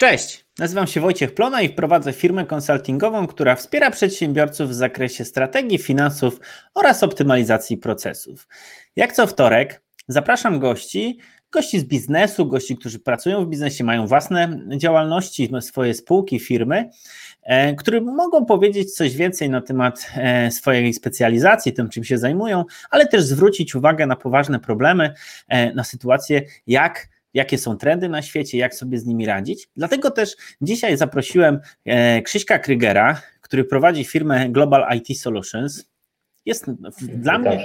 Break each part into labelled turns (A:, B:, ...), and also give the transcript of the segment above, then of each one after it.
A: Cześć, nazywam się Wojciech Plona i prowadzę firmę konsultingową, która wspiera przedsiębiorców w zakresie strategii, finansów oraz optymalizacji procesów. Jak co wtorek zapraszam gości, gości z biznesu, gości, którzy pracują w biznesie, mają własne działalności, swoje spółki, firmy, e, którzy mogą powiedzieć coś więcej na temat e, swojej specjalizacji, tym czym się zajmują, ale też zwrócić uwagę na poważne problemy, e, na sytuację, jak jakie są trendy na świecie, jak sobie z nimi radzić. Dlatego też dzisiaj zaprosiłem e, Krzyśka Krygera, który prowadzi firmę Global IT Solutions. Jest dla mnie.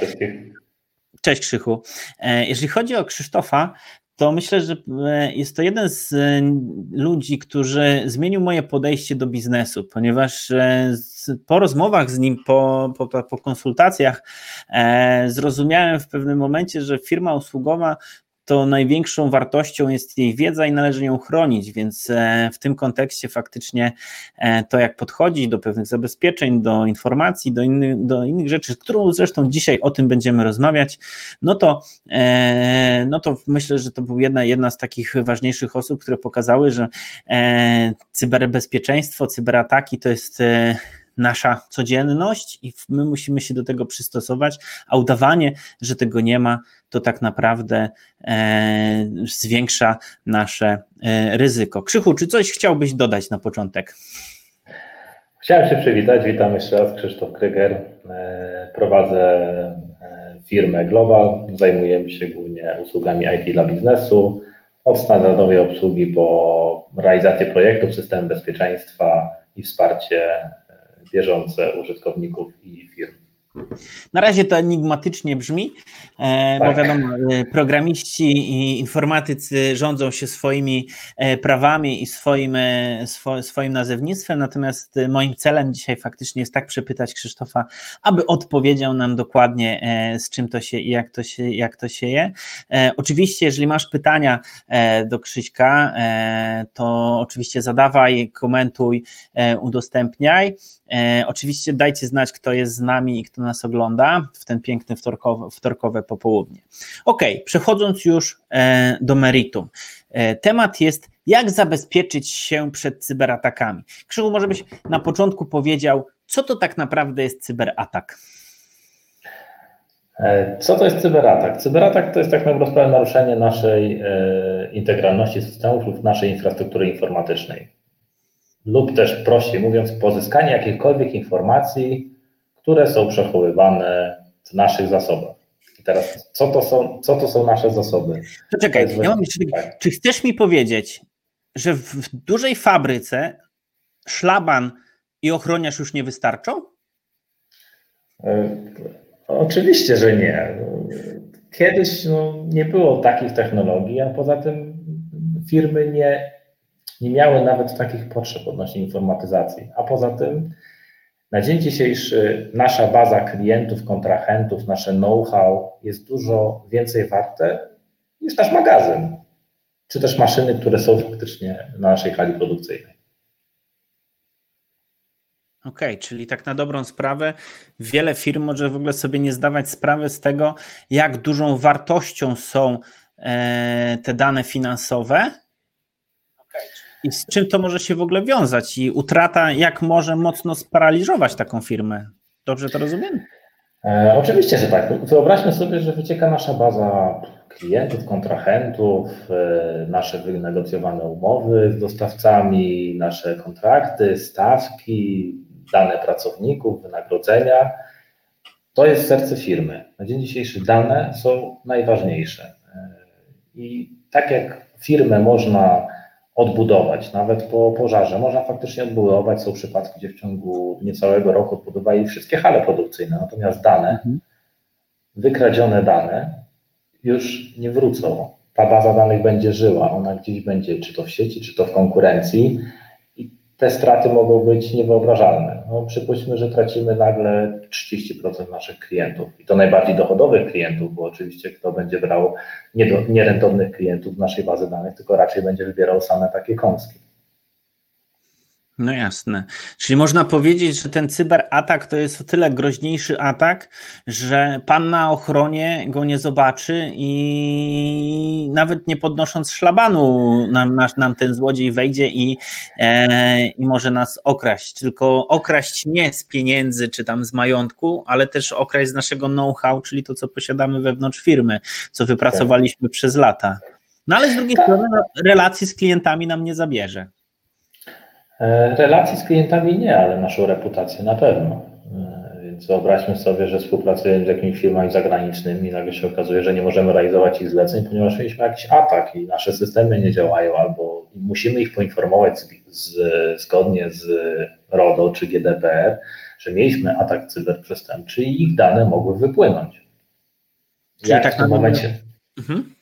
A: Cześć Krzychu. E, jeżeli chodzi o Krzysztofa, to myślę, że e, jest to jeden z ludzi, który zmienił moje podejście do biznesu, ponieważ po rozmowach z nim, po, po, po konsultacjach, zrozumiałem w pewnym momencie, że firma usługowa to największą wartością jest jej wiedza i należy ją chronić, więc e, w tym kontekście faktycznie e, to, jak podchodzi do pewnych zabezpieczeń, do informacji, do innych, do innych rzeczy, którą zresztą dzisiaj o tym będziemy rozmawiać, no to, e, no to myślę, że to była jedna, jedna z takich ważniejszych osób, które pokazały, że cyberbezpieczeństwo, cyberataki to jest nasza codzienność i my musimy się do tego przystosować, a udawanie, że tego nie ma, to tak naprawdę e, zwiększa nasze e, ryzyko. Krzychu, czy coś chciałbyś dodać na początek?
B: Chciałem się przywitać. Witam jeszcze raz. Krzysztof Kryger. E, prowadzę firmę Global. Zajmujemy się głównie usługami IT dla biznesu. Od standardowej obsługi po realizację projektów, system bezpieczeństwa i wsparcie bieżące użytkowników i firm.
A: Na razie to enigmatycznie brzmi, e, tak. bo wiadomo, e, programiści i informatycy rządzą się swoimi e, prawami i swoim, swoim nazewnictwem, natomiast moim celem dzisiaj faktycznie jest tak przepytać Krzysztofa, aby odpowiedział nam dokładnie z czym to się i jak to się, jak to się je. Oczywiście, jeżeli masz pytania do Krzyśka, to oczywiście zadawaj, komentuj, udostępniaj. Oczywiście dajcie znać, kto jest z nami i kto nas ogląda w ten piękny wtorkowe, wtorkowe popołudnie. Ok, przechodząc już e, do meritum. E, temat jest, jak zabezpieczyć się przed cyberatakami. Krzywu, może byś na początku powiedział, co to tak naprawdę jest cyberatak?
B: E, co to jest cyberatak? Cyberatak to jest tak naprawdę naruszenie naszej integralności systemów lub naszej infrastruktury informatycznej. Lub też prościej mówiąc, pozyskanie jakichkolwiek informacji które są przechowywane w naszych zasobach. I teraz, co to są, co to są nasze zasoby?
A: To czekaj, to ja mam jeszcze, tak. czy chcesz mi powiedzieć, że w dużej fabryce szlaban i ochroniarz już nie wystarczą?
B: E, oczywiście, że nie. Kiedyś no, nie było takich technologii, a poza tym firmy nie, nie miały nawet takich potrzeb odnośnie informatyzacji. A poza tym na dzień dzisiejszy nasza baza klientów, kontrahentów, nasze know-how jest dużo więcej warte niż nasz magazyn, czy też maszyny, które są faktycznie na naszej hali produkcyjnej.
A: Okej, okay, czyli tak na dobrą sprawę, wiele firm może w ogóle sobie nie zdawać sprawy z tego, jak dużą wartością są e, te dane finansowe, i z czym to może się w ogóle wiązać? I utrata, jak może mocno sparaliżować taką firmę? Dobrze to rozumiem?
B: E, oczywiście, że tak. Wyobraźmy sobie, że wycieka nasza baza klientów, kontrahentów, e, nasze wynegocjowane umowy z dostawcami, nasze kontrakty, stawki, dane pracowników, wynagrodzenia. To jest serce firmy. Na dzień dzisiejszy dane są najważniejsze. E, I tak jak firmę można odbudować, nawet po pożarze. Można faktycznie odbudować. Są przypadki, gdzie w ciągu niecałego roku odbudowali wszystkie hale produkcyjne, natomiast dane, mhm. wykradzione dane już nie wrócą. Ta baza danych będzie żyła, ona gdzieś będzie, czy to w sieci, czy to w konkurencji te straty mogą być niewyobrażalne. No, przypuśćmy, że tracimy nagle 30% naszych klientów i to najbardziej dochodowych klientów, bo oczywiście kto będzie brał nierentownych klientów z naszej bazy danych, tylko raczej będzie wybierał same takie kąski.
A: No jasne. Czyli można powiedzieć, że ten cyberatak to jest o tyle groźniejszy atak, że pan na ochronie go nie zobaczy i nawet nie podnosząc szlabanu nam, nam ten złodziej wejdzie i, e, i może nas okraść. Tylko okraść nie z pieniędzy czy tam z majątku, ale też okraść z naszego know-how, czyli to, co posiadamy wewnątrz firmy, co wypracowaliśmy przez lata. No ale z drugiej strony no, relacji z klientami nam nie zabierze.
B: E, relacji z klientami nie, ale naszą reputację na pewno. E, więc wyobraźmy sobie, że współpracujemy z jakimiś firmami zagranicznymi i nagle się okazuje, że nie możemy realizować ich zleceń, ponieważ mieliśmy jakiś atak i nasze systemy nie działają, albo musimy ich poinformować z, z, zgodnie z RODO czy GDPR, że mieliśmy atak cyberprzestępczy i ich dane mogły wypłynąć. Jak, tak w tym momencie, mhm.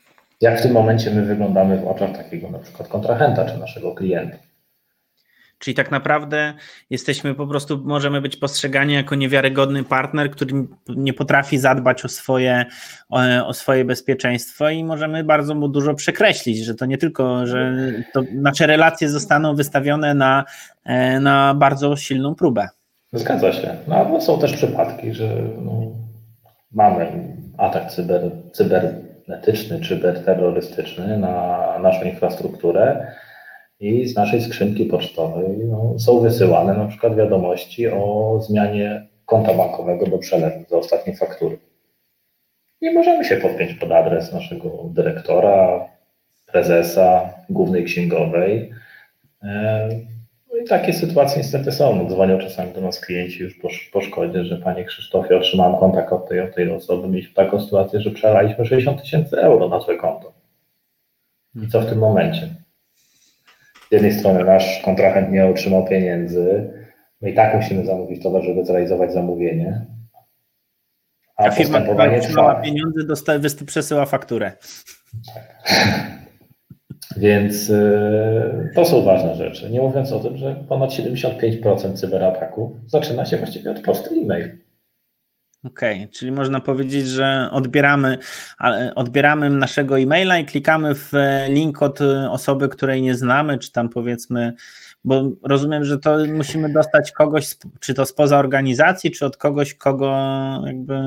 B: jak w tym momencie my wyglądamy w oczach takiego na przykład kontrahenta czy naszego klienta?
A: Czyli tak naprawdę jesteśmy po prostu, możemy być postrzegani jako niewiarygodny partner, który nie potrafi zadbać o swoje, o, o, swoje bezpieczeństwo i możemy bardzo mu dużo przekreślić, że to nie tylko, że to nasze relacje zostaną wystawione na, e, na bardzo silną próbę.
B: Zgadza się. No, ale są też przypadki, że no, mamy atak cyber, cybernetyczny, cyberterrorystyczny na naszą infrastrukturę i z naszej skrzynki pocztowej no, są wysyłane na przykład wiadomości o zmianie konta bankowego do przelewu za ostatnie faktury. I możemy się podpiąć pod adres naszego dyrektora, prezesa, głównej księgowej. E, no i takie sytuacje niestety są. No, dzwonią czasami do nas klienci już po, po szkodzie, że panie Krzysztofie, otrzymałem kontakt od tej, od tej osoby. Mieliśmy taką sytuację, że przelaliśmy 60 tysięcy euro na swoje konto. I co w tym momencie? Z jednej strony nasz kontrahent nie otrzymał pieniędzy, my i tak musimy zamówić towar, żeby zrealizować zamówienie.
A: A, a firma, która otrzymała pieniądze, dostaje, przesyła fakturę. Tak.
B: Więc y, to są ważne rzeczy. Nie mówiąc o tym, że ponad 75% cyberataku zaczyna się właściwie od prosty e-mail.
A: Okej, okay, czyli można powiedzieć, że odbieramy, odbieramy naszego e-maila i klikamy w link od osoby, której nie znamy, czy tam powiedzmy, bo rozumiem, że to musimy dostać kogoś, czy to spoza organizacji, czy od kogoś, kogo jakby,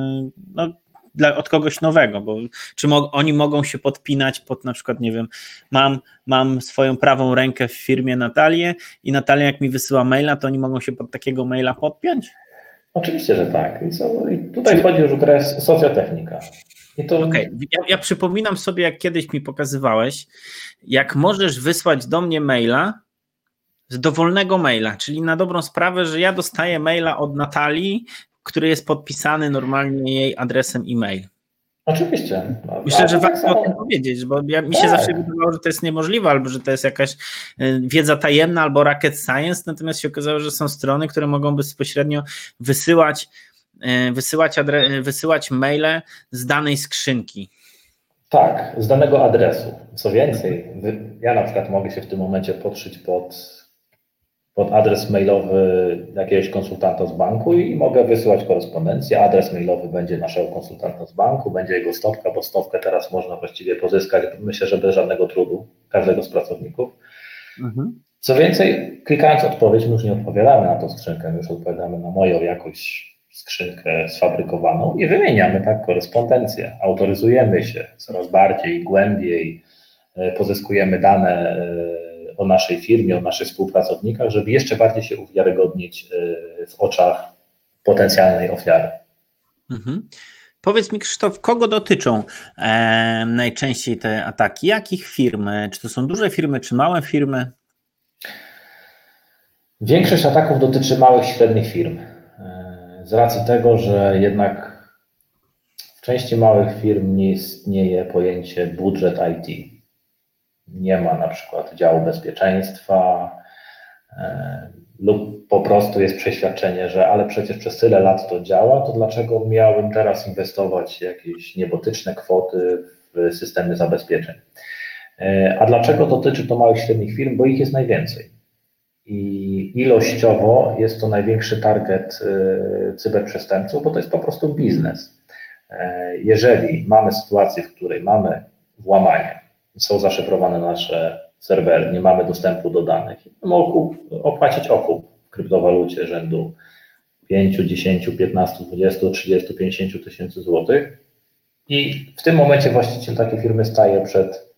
A: no, dla, od kogoś nowego, bo czy mo, oni mogą się podpinać pod na przykład, nie wiem, mam, mam swoją prawą rękę w firmie Natalię i Natalia jak mi wysyła maila, to oni mogą się pod takiego maila podpiąć?
B: Oczywiście, że tak. I, co, i tutaj wchodzi już w grę socjotechnika.
A: To... Okay. Ja, ja, przypominam sobie, jak kiedyś mi pokazywałeś, jak możesz wysłać do mnie maila z dowolnego maila, czyli na dobrą sprawę, że ja dostaję maila od Natalii, który jest podpisany normalnie jej adresem e-mail.
B: Oczywiście.
A: Myślę, że warto tak o tym powiedzieć, bo ja, mi się tak. zawsze wydawało, że to jest niemożliwe, albo że to jest jakaś y, wiedza tajemna, albo rocket science, natomiast się okazało, że są strony, które mogą bezpośrednio wysyłać, y, wysyłać, adre- wysyłać maile z danej skrzynki.
B: Tak, z danego adresu. Co więcej, ja na przykład mogę się w tym momencie podszyć pod pod adres mailowy jakiegoś konsultanta z banku i mogę wysyłać korespondencję. Adres mailowy będzie naszego konsultanta z banku, będzie jego stopka, bo stopkę teraz można właściwie pozyskać, myślę, że bez żadnego trudu każdego z pracowników. Mhm. Co więcej, klikając odpowiedź, my już nie odpowiadamy na tą skrzynkę, my już odpowiadamy na moją jakąś skrzynkę sfabrykowaną i wymieniamy tak korespondencję. Autoryzujemy się coraz bardziej, głębiej, e, pozyskujemy dane e, o naszej firmie, o naszych współpracownikach, żeby jeszcze bardziej się uwiarygodnić e, w oczach potencjalnej ofiary.
A: Mhm. Powiedz mi, Krzysztof, kogo dotyczą e, najczęściej te ataki? Jakich firm? Czy to są duże firmy, czy małe firmy?
B: Większość ataków dotyczy małych i średnich firm. E, z racji tego, że jednak w części małych firm nie istnieje pojęcie budżet IT nie ma na przykład działu bezpieczeństwa e, lub po prostu jest przeświadczenie, że ale przecież przez tyle lat to działa, to dlaczego miałbym teraz inwestować jakieś niebotyczne kwoty w systemy zabezpieczeń? E, a dlaczego dotyczy to małych i średnich firm? Bo ich jest najwięcej. I ilościowo jest to największy target e, cyberprzestępców, bo to jest po prostu biznes. Jeżeli mamy sytuację, w której mamy włamanie, są zaszyfrowane nasze serwery, nie mamy dostępu do danych. Mógł opłacić okup w kryptowalucie rzędu 5, 10, 15, 20, 30, 50 tysięcy złotych. I w tym momencie właściciel takiej firmy staje przed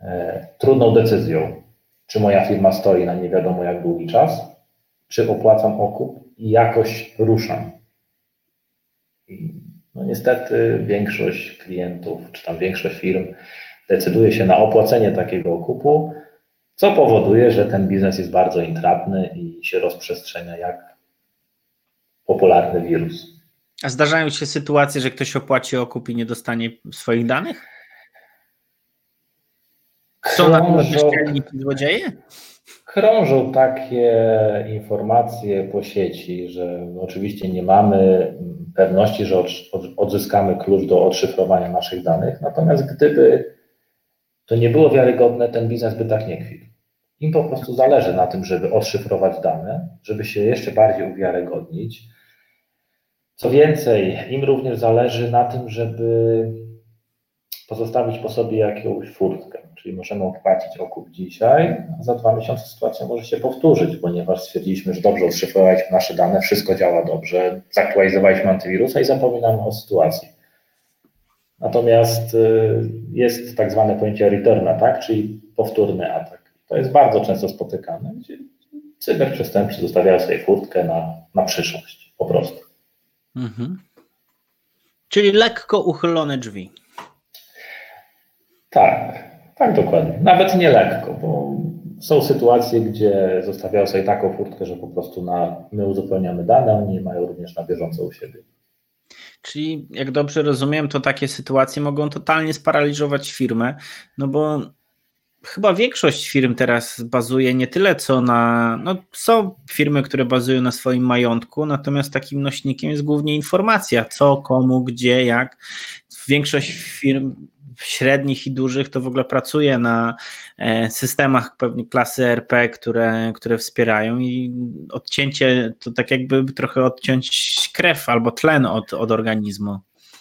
B: e, trudną decyzją, czy moja firma stoi na nie wiadomo jak długi czas, czy opłacam okup i jakoś ruszam. I no niestety większość klientów, czy tam większość firm decyduje się na opłacenie takiego okupu, co powoduje, że ten biznes jest bardzo intratny i się rozprzestrzenia jak popularny wirus.
A: A zdarzają się sytuacje, że ktoś opłaci okup i nie dostanie swoich danych? Co na to złodzieje?
B: Krążą takie informacje po sieci, że oczywiście nie mamy pewności, że odzyskamy klucz do odszyfrowania naszych danych, natomiast gdyby to nie było wiarygodne, ten biznes by tak nie kwitł. Im po prostu zależy na tym, żeby odszyfrować dane, żeby się jeszcze bardziej uwiarygodnić. Co więcej, im również zależy na tym, żeby pozostawić po sobie jakąś furtkę. Czyli możemy opłacić okup dzisiaj, a za dwa miesiące sytuacja może się powtórzyć, ponieważ stwierdziliśmy, że dobrze odszyfrowaliśmy nasze dane, wszystko działa dobrze, zaktualizowaliśmy antywirusa i zapominamy o sytuacji. Natomiast y, jest tak zwane pojęcie return attack, czyli powtórny atak. To jest bardzo często spotykane, gdzie cyberprzestępcy zostawiają sobie furtkę na, na przyszłość, po prostu. Mhm.
A: Czyli lekko uchylone drzwi.
B: Tak, tak dokładnie. Nawet nie lekko, bo są sytuacje, gdzie zostawiają sobie taką furtkę, że po prostu na, my uzupełniamy dane, oni mają również na bieżąco u siebie.
A: Czyli jak dobrze rozumiem, to takie sytuacje mogą totalnie sparaliżować firmę, no bo chyba większość firm teraz bazuje nie tyle co na. No, są firmy, które bazują na swoim majątku, natomiast takim nośnikiem jest głównie informacja, co, komu, gdzie, jak. Większość firm średnich i dużych to w ogóle pracuje na e, systemach pewnie klasy RP, które, które wspierają i odcięcie to tak jakby trochę odciąć krew albo tlen od, od organizmu.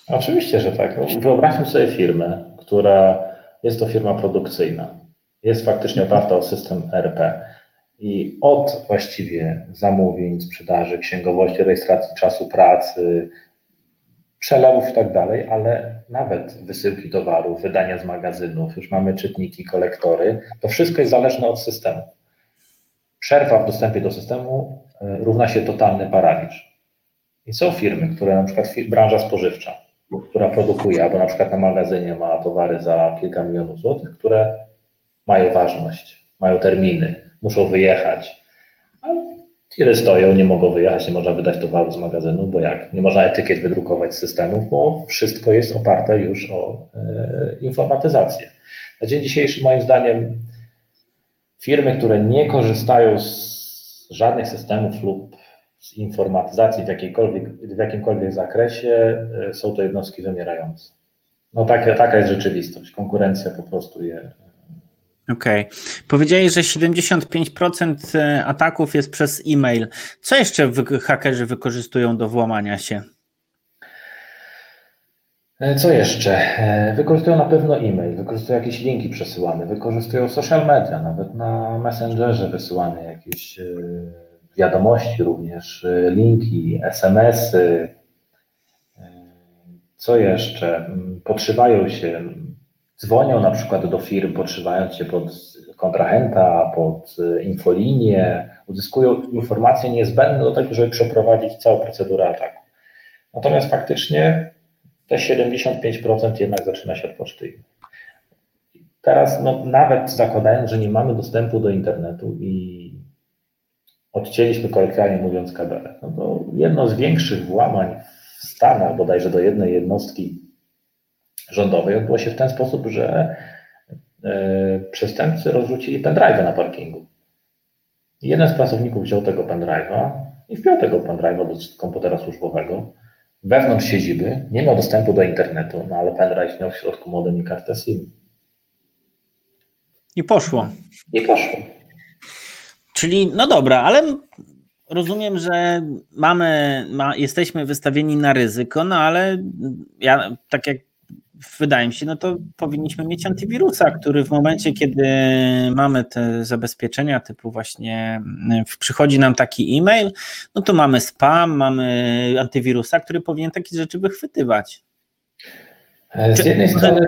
B: Oczywiście, że tak. Wyobraźmy sobie firmę, która jest to firma produkcyjna. Jest faktycznie oparta o system RP. I od właściwie zamówień, sprzedaży, księgowości, rejestracji czasu pracy, przelewów i tak dalej, ale nawet wysyłki towarów, wydania z magazynów, już mamy czytniki, kolektory, to wszystko jest zależne od systemu. Przerwa w dostępie do systemu e, równa się totalny paraliż. I są firmy, które na przykład branża spożywcza, która produkuje, albo na przykład na magazynie ma towary za kilka milionów złotych, które mają ważność, mają terminy, muszą wyjechać, Tiry stoją, nie mogą wyjechać, nie można wydać towaru z magazynu, bo jak? Nie można etykiet wydrukować z systemów, bo wszystko jest oparte już o e, informatyzację. Na dzień dzisiejszy, moim zdaniem, firmy, które nie korzystają z żadnych systemów lub z informatyzacji w, jakiejkolwiek, w jakimkolwiek zakresie, e, są to jednostki wymierające. No taka, taka jest rzeczywistość. Konkurencja po prostu je
A: Okej. Okay. Powiedziałeś, że 75% e, ataków jest przez e-mail. Co jeszcze wy hakerzy wykorzystują do włamania się?
B: E, co jeszcze? E, wykorzystują na pewno e-mail, wykorzystują jakieś linki przesyłane, wykorzystują social media, nawet na Messengerze wysyłane jakieś wiadomości również, linki, SMS-y. Co jeszcze? Mm, podszywają się dzwonią na przykład do firm, podszywając się pod kontrahenta, pod e, infolinię, uzyskują informacje niezbędne do tego, żeby przeprowadzić całą procedurę ataku. Natomiast faktycznie te 75% jednak zaczyna się od poczty. Teraz no, nawet zakładając, że nie mamy dostępu do internetu i odcięliśmy kolokwialnie mówiąc kabelę, no to jedno z większych włamań w Stanach, bodajże do jednej jednostki rządowej odbyło się w ten sposób, że e, przestępcy rozrzucili pendrive'a na parkingu. Jeden z pracowników wziął tego pendrive'a i wpiął tego pendrive'a do komputera służbowego. Wewnątrz siedziby nie miał dostępu do internetu, no ale pendrive miał w środku modem i kartę SIM.
A: I poszło.
B: I poszło.
A: Czyli, no dobra, ale rozumiem, że mamy, ma, jesteśmy wystawieni na ryzyko, no ale ja tak jak wydaje mi się, no to powinniśmy mieć antywirusa, który w momencie, kiedy mamy te zabezpieczenia typu właśnie przychodzi nam taki e-mail, no to mamy spam, mamy antywirusa, który powinien takie rzeczy wychwytywać.
B: E, z jednej strony.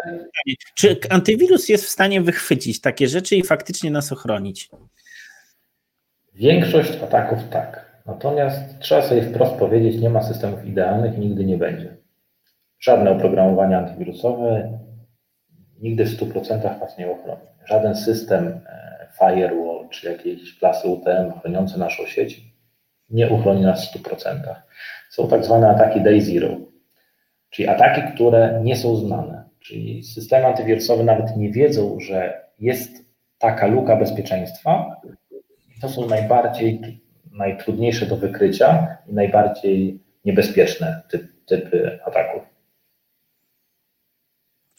A: Czy antywirus jest w stanie wychwycić takie rzeczy i faktycznie nas ochronić?
B: Większość ataków tak. Natomiast trzeba sobie wprost powiedzieć, nie ma systemów idealnych i nigdy nie będzie. Żadne oprogramowanie antywirusowe nigdy w 100% Was nie ochroni. Żaden system e, firewall czy jakiejś klasy UTM chroniące naszą sieć nie uchroni nas w 100%. Są tak zwane ataki day zero, czyli ataki, które nie są znane. Czyli systemy antywirusowe nawet nie wiedzą, że jest taka luka bezpieczeństwa. To są najbardziej, najtrudniejsze do wykrycia i najbardziej niebezpieczne typ, typy ataków.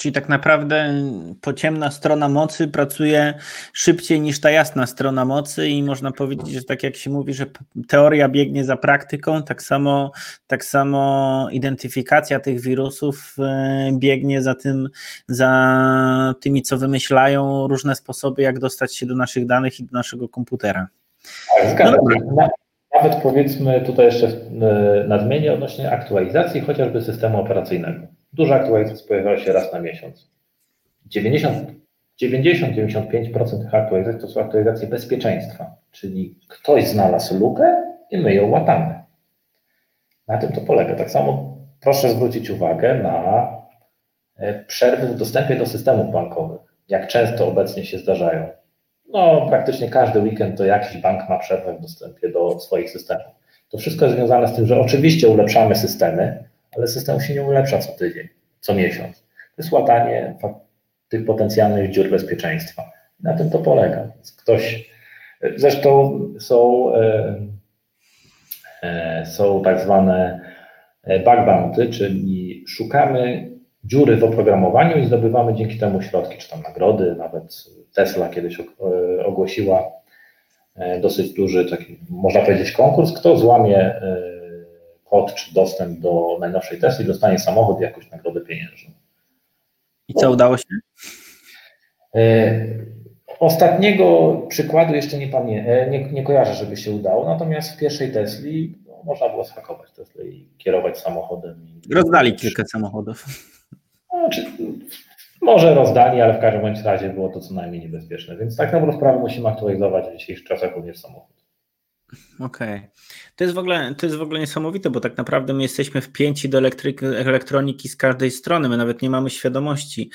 A: Czyli tak naprawdę pociemna strona mocy pracuje szybciej niż ta jasna strona mocy i można powiedzieć, że tak jak się mówi, że teoria biegnie za praktyką, tak samo, tak samo identyfikacja tych wirusów e, biegnie za tym, za tymi, co wymyślają różne sposoby, jak dostać się do naszych danych i do naszego komputera.
B: Zgadzam no, Nawet powiedzmy tutaj jeszcze e, nadmienię odnośnie aktualizacji chociażby systemu operacyjnego. Duża aktualizacja pojawiała się raz na miesiąc. 90-95% tych aktualizacji to są aktualizacje bezpieczeństwa, czyli ktoś znalazł lukę i my ją łatamy. Na tym to polega. Tak samo proszę zwrócić uwagę na e, przerwy w dostępie do systemów bankowych. Jak często obecnie się zdarzają? No, praktycznie każdy weekend to jakiś bank ma przerwę w dostępie do swoich systemów. To wszystko jest związane z tym, że oczywiście ulepszamy systemy, ale system się nie ulepsza co tydzień, co miesiąc. To jest łatanie tych potencjalnych dziur bezpieczeństwa. Na tym to polega. Ktoś, zresztą są, e, e, są tak zwane e, bug bounty, czyli szukamy dziury w oprogramowaniu i zdobywamy dzięki temu środki, czy tam nagrody, nawet Tesla kiedyś ogłosiła dosyć duży, taki, można powiedzieć, konkurs, kto złamie kod czy dostęp do najnowszej Tesla i dostanie samochód i jakąś nagrodę pieniężną.
A: I co udało się?
B: E, ostatniego przykładu jeszcze nie, pamię- nie, nie kojarzę, żeby się udało, natomiast w pierwszej Tesli no, można było schakować Tesla i kierować samochodem. I...
A: Rozdali kilka samochodów.
B: No, czy, może rozdali, ale w każdym razie było to co najmniej niebezpieczne, więc tak naprawdę sprawę musimy aktualizować w dzisiejszych czasach również samochód.
A: Okej. Okay. To jest w ogóle to jest w ogóle niesamowite, bo tak naprawdę my jesteśmy wpięci do elektryki, elektroniki z każdej strony, my nawet nie mamy świadomości.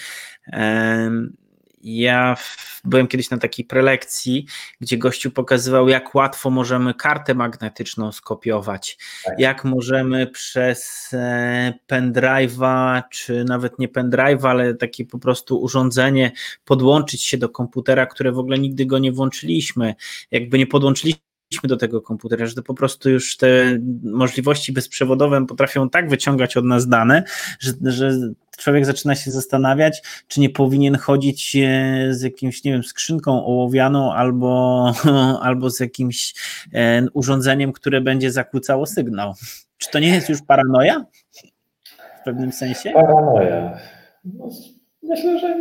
A: Ja byłem kiedyś na takiej prelekcji, gdzie gościu pokazywał, jak łatwo możemy kartę magnetyczną skopiować, tak. jak możemy przez e, pendrive'a, czy nawet nie pendrive'a, ale takie po prostu urządzenie podłączyć się do komputera, które w ogóle nigdy go nie włączyliśmy. Jakby nie podłączyliśmy do tego komputera, że to po prostu już te możliwości bezprzewodowe potrafią tak wyciągać od nas dane, że, że człowiek zaczyna się zastanawiać, czy nie powinien chodzić e, z jakimś, nie wiem, skrzynką ołowianą albo, albo z jakimś e, urządzeniem, które będzie zakłócało sygnał. Czy to nie jest już paranoja? W pewnym sensie?
B: Paranoja. No, myślę, że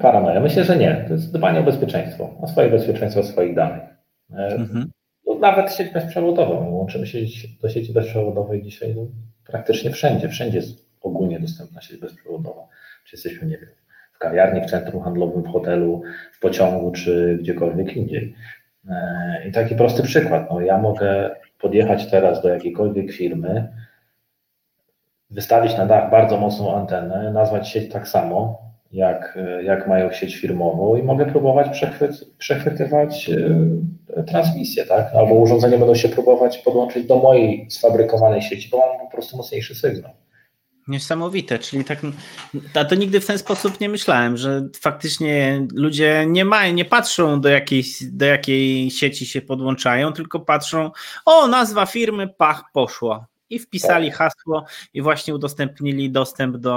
B: paranoja. Myślę, że nie. To jest dbanie o bezpieczeństwo, o swoje bezpieczeństwo swoich danych. E, mhm nawet sieć bezprzewodową. Łączymy się do sieci bezprzewodowej dzisiaj no, praktycznie wszędzie. Wszędzie jest ogólnie dostępna sieć bezprzewodowa. Czy jesteśmy, nie wiem, w kawiarni, w centrum handlowym, w hotelu, w pociągu, czy gdziekolwiek indziej. E, I taki prosty przykład. No, ja mogę podjechać teraz do jakiejkolwiek firmy, wystawić na dach bardzo mocną antenę, nazwać sieć tak samo, jak, jak mają sieć firmową i mogę próbować przechwyt, przechwytywać e, transmisję, tak? Albo urządzenie będą się próbować podłączyć do mojej sfabrykowanej sieci, bo mam po prostu mocniejszy sygnał.
A: Niesamowite, czyli tak, a to nigdy w ten sposób nie myślałem, że faktycznie ludzie nie mają, nie patrzą do jakiej, do jakiej sieci się podłączają, tylko patrzą, o nazwa firmy, pach, poszło i wpisali tak. hasło i właśnie udostępnili dostęp do,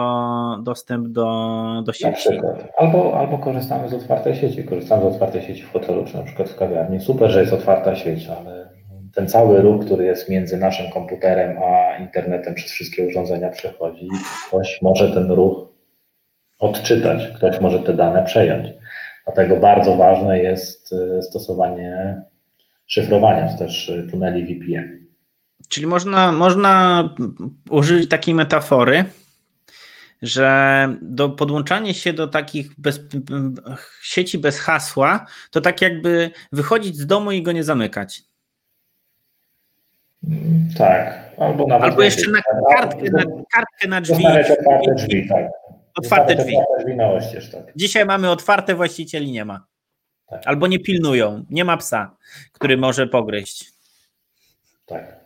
A: dostęp do, do sieci.
B: Albo, albo korzystamy z otwartej sieci, korzystamy z otwartej sieci w hotelu, czy na przykład w kawiarni. Super, że jest otwarta sieć, ale ten cały ruch, który jest między naszym komputerem a internetem przez wszystkie urządzenia przechodzi, ktoś może ten ruch odczytać, ktoś może te dane przejąć. Dlatego bardzo ważne jest e, stosowanie szyfrowania, czy też tuneli VPN.
A: Czyli można, można użyć takiej metafory, że do podłączania się do takich bez, sieci bez hasła, to tak jakby wychodzić z domu i go nie zamykać.
B: Tak, albo nawet.
A: Albo jeszcze na kartkę, na, kartkę na drzwi.
B: Otwarte drzwi, tak.
A: Otwarte drzwi.
B: drzwi na oścież, tak.
A: Dzisiaj mamy otwarte, właścicieli nie ma. Tak. Albo nie pilnują, nie ma psa, który może pogryźć.
B: Tak.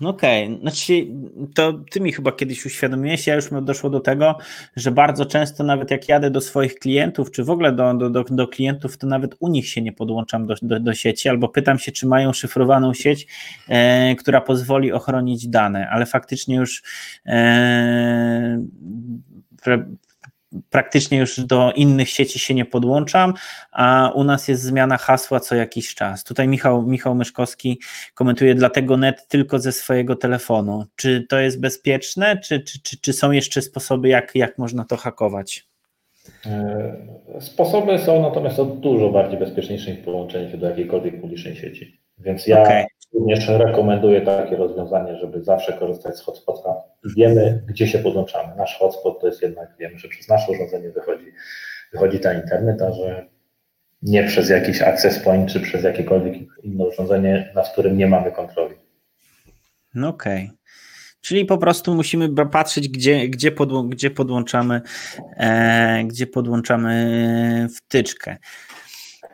A: No okej, okay. znaczy to ty mi chyba kiedyś uświadomiłeś, ja już doszło do tego, że bardzo często nawet jak jadę do swoich klientów, czy w ogóle do, do, do, do klientów, to nawet u nich się nie podłączam do, do, do sieci, albo pytam się, czy mają szyfrowaną sieć, e, która pozwoli ochronić dane, ale faktycznie już e, praktycznie już do innych sieci się nie podłączam, a u nas jest zmiana hasła co jakiś czas. Tutaj Michał, Michał Myszkowski komentuje, dlatego net tylko ze swojego telefonu. Czy to jest bezpieczne, czy, czy, czy, czy są jeszcze sposoby, jak, jak można to hakować?
B: E, sposoby są natomiast dużo bardziej połączenie się do jakiejkolwiek publicznej sieci. Więc ja okay. również rekomenduję takie rozwiązanie, żeby zawsze korzystać z hotspota. Wiemy, gdzie się podłączamy. Nasz hotspot to jest jednak, wiemy, że przez nasze urządzenie wychodzi, wychodzi ta internet, a że nie przez jakiś access point, czy przez jakiekolwiek inne urządzenie, nad którym nie mamy kontroli.
A: No okej. Okay. Czyli po prostu musimy patrzeć, gdzie, gdzie, podło, gdzie podłączamy, e, gdzie podłączamy wtyczkę.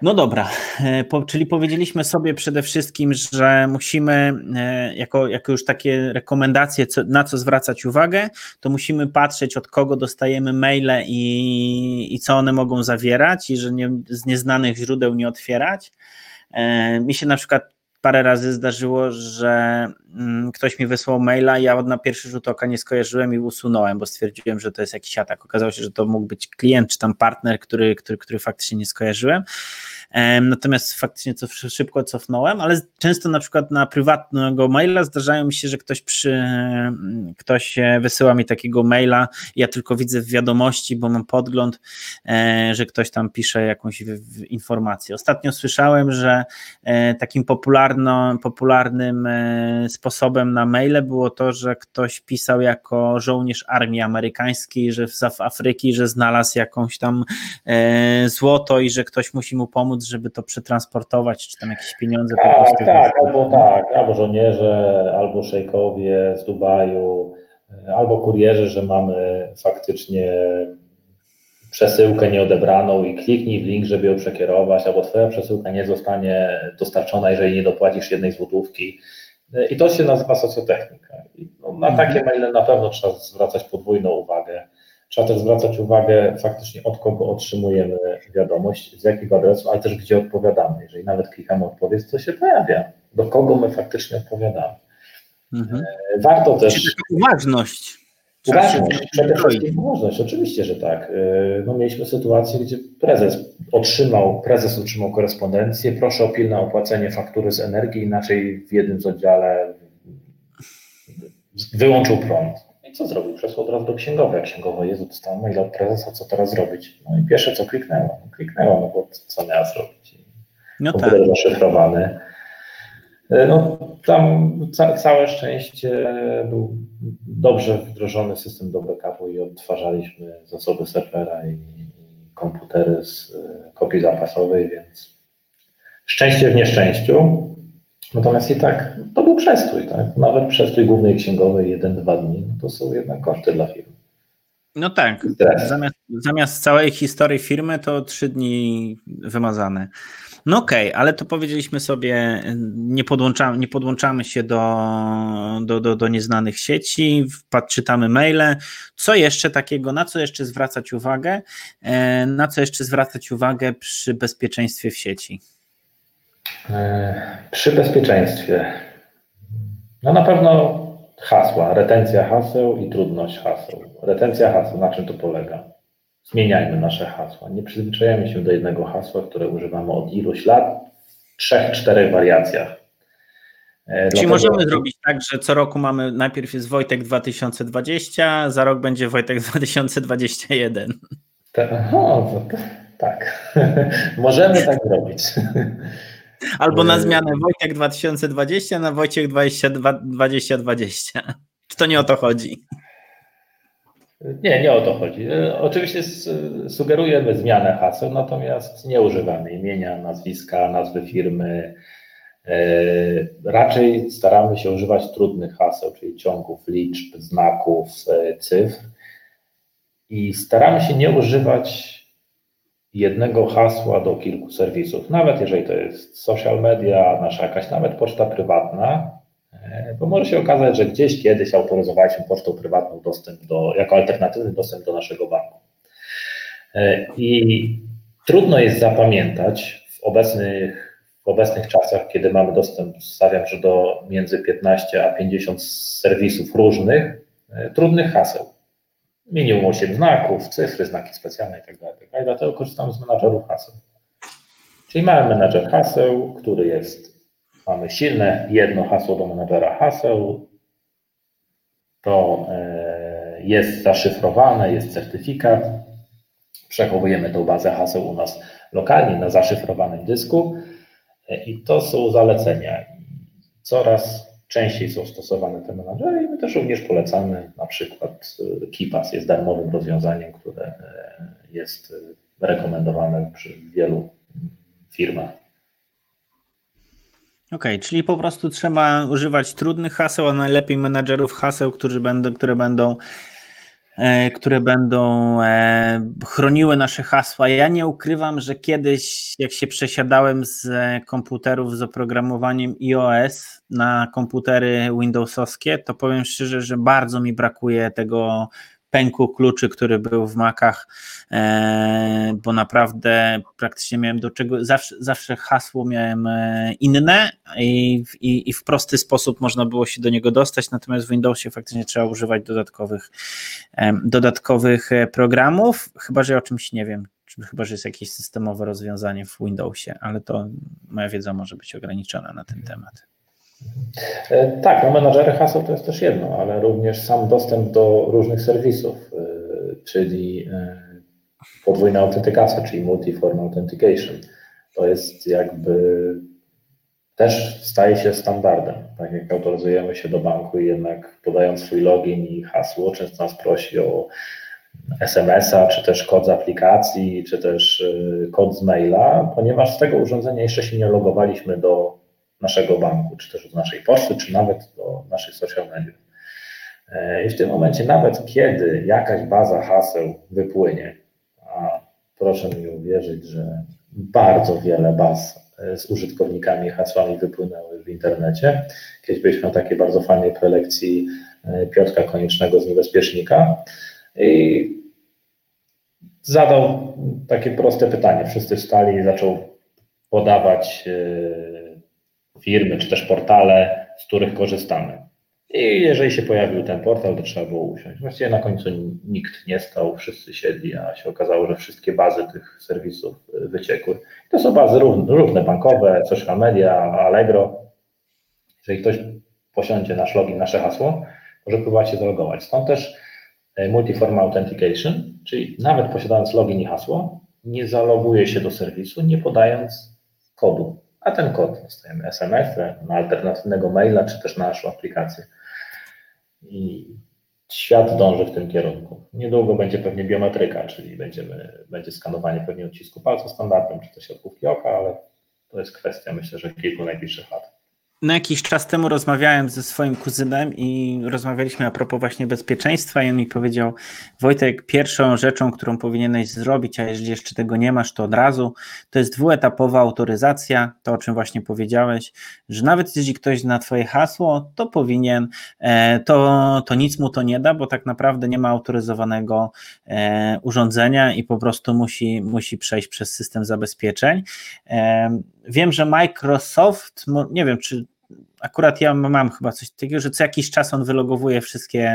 A: No dobra, e, po, czyli powiedzieliśmy sobie przede wszystkim, że musimy, e, jako, jako już takie rekomendacje, co, na co zwracać uwagę, to musimy patrzeć, od kogo dostajemy maile i, i co one mogą zawierać, i że nie, z nieznanych źródeł nie otwierać. E, mi się na przykład parę razy zdarzyło, że mm, ktoś mi wysłał maila, ja na pierwszy rzut oka nie skojarzyłem i usunąłem, bo stwierdziłem, że to jest jakiś atak. Okazało się, że to mógł być klient czy tam partner, który, który, który faktycznie nie skojarzyłem. Natomiast faktycznie to szybko cofnąłem, ale często na przykład na prywatnego maila zdarzają mi się, że ktoś przy, ktoś wysyła mi takiego maila, ja tylko widzę w wiadomości, bo mam podgląd, e, że ktoś tam pisze jakąś informację. Ostatnio słyszałem, że e, takim popularno, popularnym e, sposobem na maile było to, że ktoś pisał jako żołnierz armii amerykańskiej, że z Afryki, że znalazł jakąś tam złoto i że ktoś musi mu pomóc żeby to przetransportować, czy tam jakieś pieniądze
B: tak, po prostu. Tak, albo tak, albo żołnierze, albo szejkowie z Dubaju, albo kurierzy, że mamy faktycznie przesyłkę nieodebraną i kliknij w link, żeby ją przekierować, albo twoja przesyłka nie zostanie dostarczona, jeżeli nie dopłacisz jednej złotówki. I to się nazywa socjotechnika. No, na mhm. takie maile na pewno trzeba zwracać podwójną uwagę. Trzeba też zwracać uwagę faktycznie od kogo otrzymujemy wiadomość, z jakiego adresu, ale też gdzie odpowiadamy. Jeżeli nawet klikamy odpowiedź, co się pojawia, do kogo my faktycznie odpowiadamy. Mhm. E, warto też.
A: Czyli uważność.
B: Uważność, przede wszystkim uważność, oczywiście, że tak. E, no, mieliśmy sytuację, gdzie prezes otrzymał, prezes otrzymał korespondencję, proszę o pilne opłacenie faktury z energii, inaczej w jednym z oddziale wyłączył prąd co zrobił? Przesłał od razu do księgowej, a księgowa jest, dostała maila od prezesa, co teraz zrobić? No i pierwsze co kliknęła, no, kliknęła, no bo co miała zrobić? No tak. zaszyfrowany. E, no tam ca całe szczęście był dobrze wdrożony system do backupu i odtwarzaliśmy zasoby serwera i, i komputery z e, kopii zapasowej, więc szczęście w nieszczęściu. Natomiast i tak to był przestój, tak? Nawet przestój głównej księgowej jeden-dwa dni, no to są jednak koszty dla firmy.
A: No tak. Zamiast, zamiast, całej historii firmy to trzy dni wymazane. No okej, okay, ale to powiedzieliśmy sobie, nie podłączamy, nie podłączamy się do, do, do, do nieznanych sieci, czytamy maile. Co jeszcze takiego, na co jeszcze zwracać uwagę? E, na co jeszcze zwracać uwagę przy bezpieczeństwie w sieci?
B: E, przy bezpieczeństwie, no na pewno hasła, retencja haseł i trudność haseł. Retencja haseł, na czym to polega? Zmieniajmy nasze hasła. Nie przyzwyczajamy się do jednego hasła, które używamy od iluś lat, w trzech, czterech wariacjach.
A: Czyli Dlatego... możemy zrobić tak, że co roku mamy, najpierw jest Wojtek 2020, za rok będzie Wojtek 2021.
B: o, tak, możemy tak zrobić.
A: Albo na zmianę Wojtek 2020 na Wojciech 2020. Czy to nie o to chodzi?
B: Nie, nie o to chodzi. E, oczywiście sugerujemy zmianę haseł, natomiast nie używamy imienia, nazwiska, nazwy firmy. E, raczej staramy się używać trudnych haseł, czyli ciągów liczb, znaków, e, cyfr. I staramy się nie używać jednego hasła do kilku serwisów, nawet jeżeli to jest social media, nasza jakaś nawet poczta prywatna, e, bo może się okazać, że gdzieś kiedyś autoryzowaliśmy pocztą prywatną dostęp do, jako alternatywny dostęp do naszego banku. E, I trudno jest zapamiętać w obecnych, w obecnych czasach, kiedy mamy dostęp, stawiam, że do między 15 a 50 serwisów różnych, e, trudnych haseł minimum 8 znaków, cyfry, znaki specjalne itd. Tak. Tak dlatego korzystamy z menadżerów haseł. Czyli mamy menadżer haseł, który jest, mamy silne jedno hasło do menadżera haseł, to e, jest zaszyfrowane, jest certyfikat, przechowujemy tą bazę haseł u nas lokalnie na zaszyfrowanym dysku e, i to są zalecenia. Coraz częściej są stosowane te menadżery i my też również polecamy na przykład y, KeePass jest darmowym rozwiązaniem, które e, jest y, rekomendowane przy wielu firmach.
A: Okej, okay, czyli po prostu trzeba używać trudnych haseł, a najlepiej menadżerów haseł, którzy będą, które będą które będą e, chroniły nasze hasła. Ja nie ukrywam, że kiedyś, jak się przesiadałem z komputerów z oprogramowaniem iOS na komputery Windowsowskie, to powiem szczerze, że bardzo mi brakuje tego pęku kluczy, który był w Macach, e, bo naprawdę praktycznie miałem do czego, zawsze, zawsze hasło miałem e, inne i, i, i w prosty sposób można było się do niego dostać, natomiast w Windowsie faktycznie trzeba używać dodatkowych, e, dodatkowych programów, chyba że o czymś nie wiem, chyba że jest jakieś systemowe rozwiązanie w Windowsie, ale to moja wiedza może być ograniczona na ten temat.
B: E, tak, no menadżery haseł to jest też jedno, ale również sam dostęp do różnych serwisów, e, czyli e, podwójna autentykacja, czyli multi-form authentication. To jest jakby też staje się standardem. Tak jak autoryzujemy się do banku i jednak podając swój login i hasło, często nas prosi o SMS-a, czy też kod z aplikacji, czy też kod z maila, ponieważ z tego urządzenia jeszcze się nie logowaliśmy do naszego banku, czy też od naszej poczty, czy nawet do naszych social mediów. E, I w tym momencie, nawet kiedy jakaś baza haseł wypłynie, a proszę mi uwierzyć, że bardzo wiele baz e, z użytkownikami hasłami wypłynęły w internecie. Kiedyś byliśmy na takiej bardzo fajnej prelekcji e, Piotra Koniecznego z Niebezpiecznika i zadał takie proste pytanie. Wszyscy wstali i zaczął podawać firmy czy też portale, z których korzystamy. I jeżeli się pojawił ten portal, to trzeba było usiąść. Właściwie na końcu nikt nie stał, wszyscy siedli, a się okazało, że wszystkie bazy tych serwisów wyciekły. To są bazy różne, bankowe, social media, Allegro. Jeżeli ktoś posiądzie nasz login, nasze hasło, może próbować się zalogować. Stąd też e, Multiform Authentication, czyli nawet posiadając login i hasło, nie zaloguje się do serwisu, nie podając kodu a ten kod dostajemy SMS na alternatywnego maila, czy też na naszą aplikację. I świat dąży w tym kierunku. Niedługo będzie pewnie biometryka, czyli będziemy, będzie skanowanie pewnie odcisku palca standardem, czy też siatkówki oka, ale to jest kwestia myślę, że kilku najbliższych lat
A: na jakiś czas temu rozmawiałem ze swoim kuzynem i rozmawialiśmy a propos właśnie bezpieczeństwa i on mi powiedział, Wojtek, pierwszą rzeczą, którą powinieneś zrobić, a jeżeli jeszcze tego nie masz, to od razu, to jest dwuetapowa autoryzacja, to o czym właśnie powiedziałeś, że nawet jeśli ktoś zna twoje hasło, to powinien, e, to, to nic mu to nie da, bo tak naprawdę nie ma autoryzowanego e, urządzenia i po prostu musi, musi przejść przez system zabezpieczeń. E, wiem, że Microsoft, nie wiem, czy akurat ja mam chyba coś takiego, że co jakiś czas on wylogowuje wszystkie,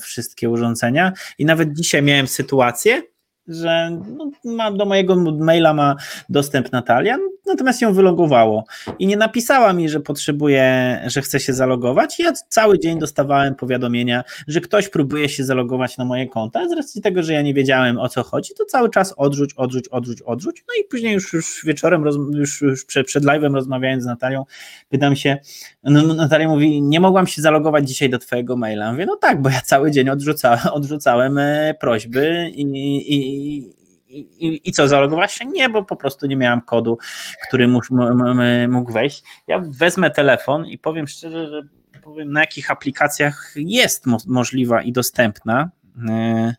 A: wszystkie urządzenia i nawet dzisiaj miałem sytuację, że no, ma, do mojego maila ma dostęp Natalia, natomiast ją wylogowało i nie napisała mi, że potrzebuje, że chce się zalogować. Ja cały dzień dostawałem powiadomienia, że ktoś próbuje się zalogować na moje konta. Z racji tego, że ja nie wiedziałem o co chodzi, to cały czas odrzuć, odrzuć, odrzuć, odrzuć. No i później już, już wieczorem, już, już przed, przed live'em rozmawiając z Natalią, pytam się, no, no, Natalia mówi, nie mogłam się zalogować dzisiaj do twojego maila. Mówię, no tak, bo ja cały dzień odrzucałem, odrzucałem e, prośby i, i, i, I co, zalogować się? Nie, bo po prostu nie miałam kodu, który mógł, mógł wejść. Ja wezmę telefon i powiem szczerze, że powiem na jakich aplikacjach jest mo możliwa i dostępna. Yy,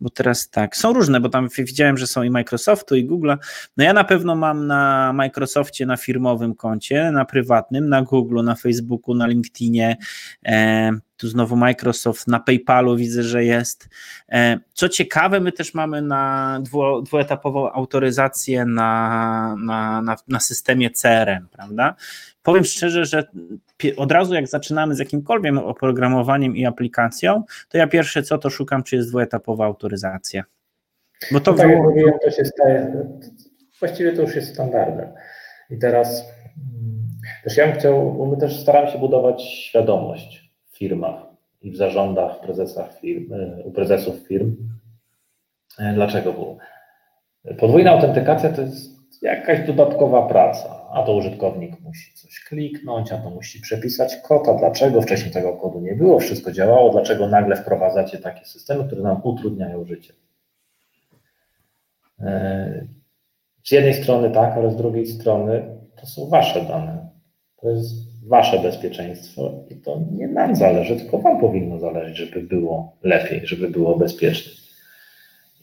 A: bo teraz tak, są różne, bo tam widziałem, że są i Microsoftu, i Google. No ja na pewno mam na Microsoftie na firmowym koncie, na prywatnym, na Google, na Facebooku, na LinkedInie, e, tu znowu Microsoft, na PayPalu widzę, że jest. E, co ciekawe, my też mamy na dwu, dwuetapową autoryzację na, na, na, na systemie CRM, prawda? Powiem szczerze, że od razu jak zaczynamy z jakimkolwiek oprogramowaniem i aplikacją, to ja pierwsze co to szukam, czy jest dwuetapowa autoryzacja.
B: Bo to no tak mówiłem, to się staje, właściwie to już jest standardem. I teraz mm, też ja bym chciał, bo my też staramy się budować świadomość firmach i w zarządach, prezesach firm, e, u prezesów firm. E, dlaczego? Bo podwójna autentykacja to jest jakaś dodatkowa praca, a to użytkownik musi coś kliknąć, a to musi przepisać kod, a dlaczego wcześniej tego kodu nie było, wszystko działało, dlaczego nagle wprowadzacie takie systemy, które nam utrudniają życie. E, z jednej strony tak, ale z drugiej strony to są wasze dane. To jest wasze bezpieczeństwo i to nie nam zależy, tylko wam powinno zależeć, żeby było lepiej, żeby było bezpiecznie.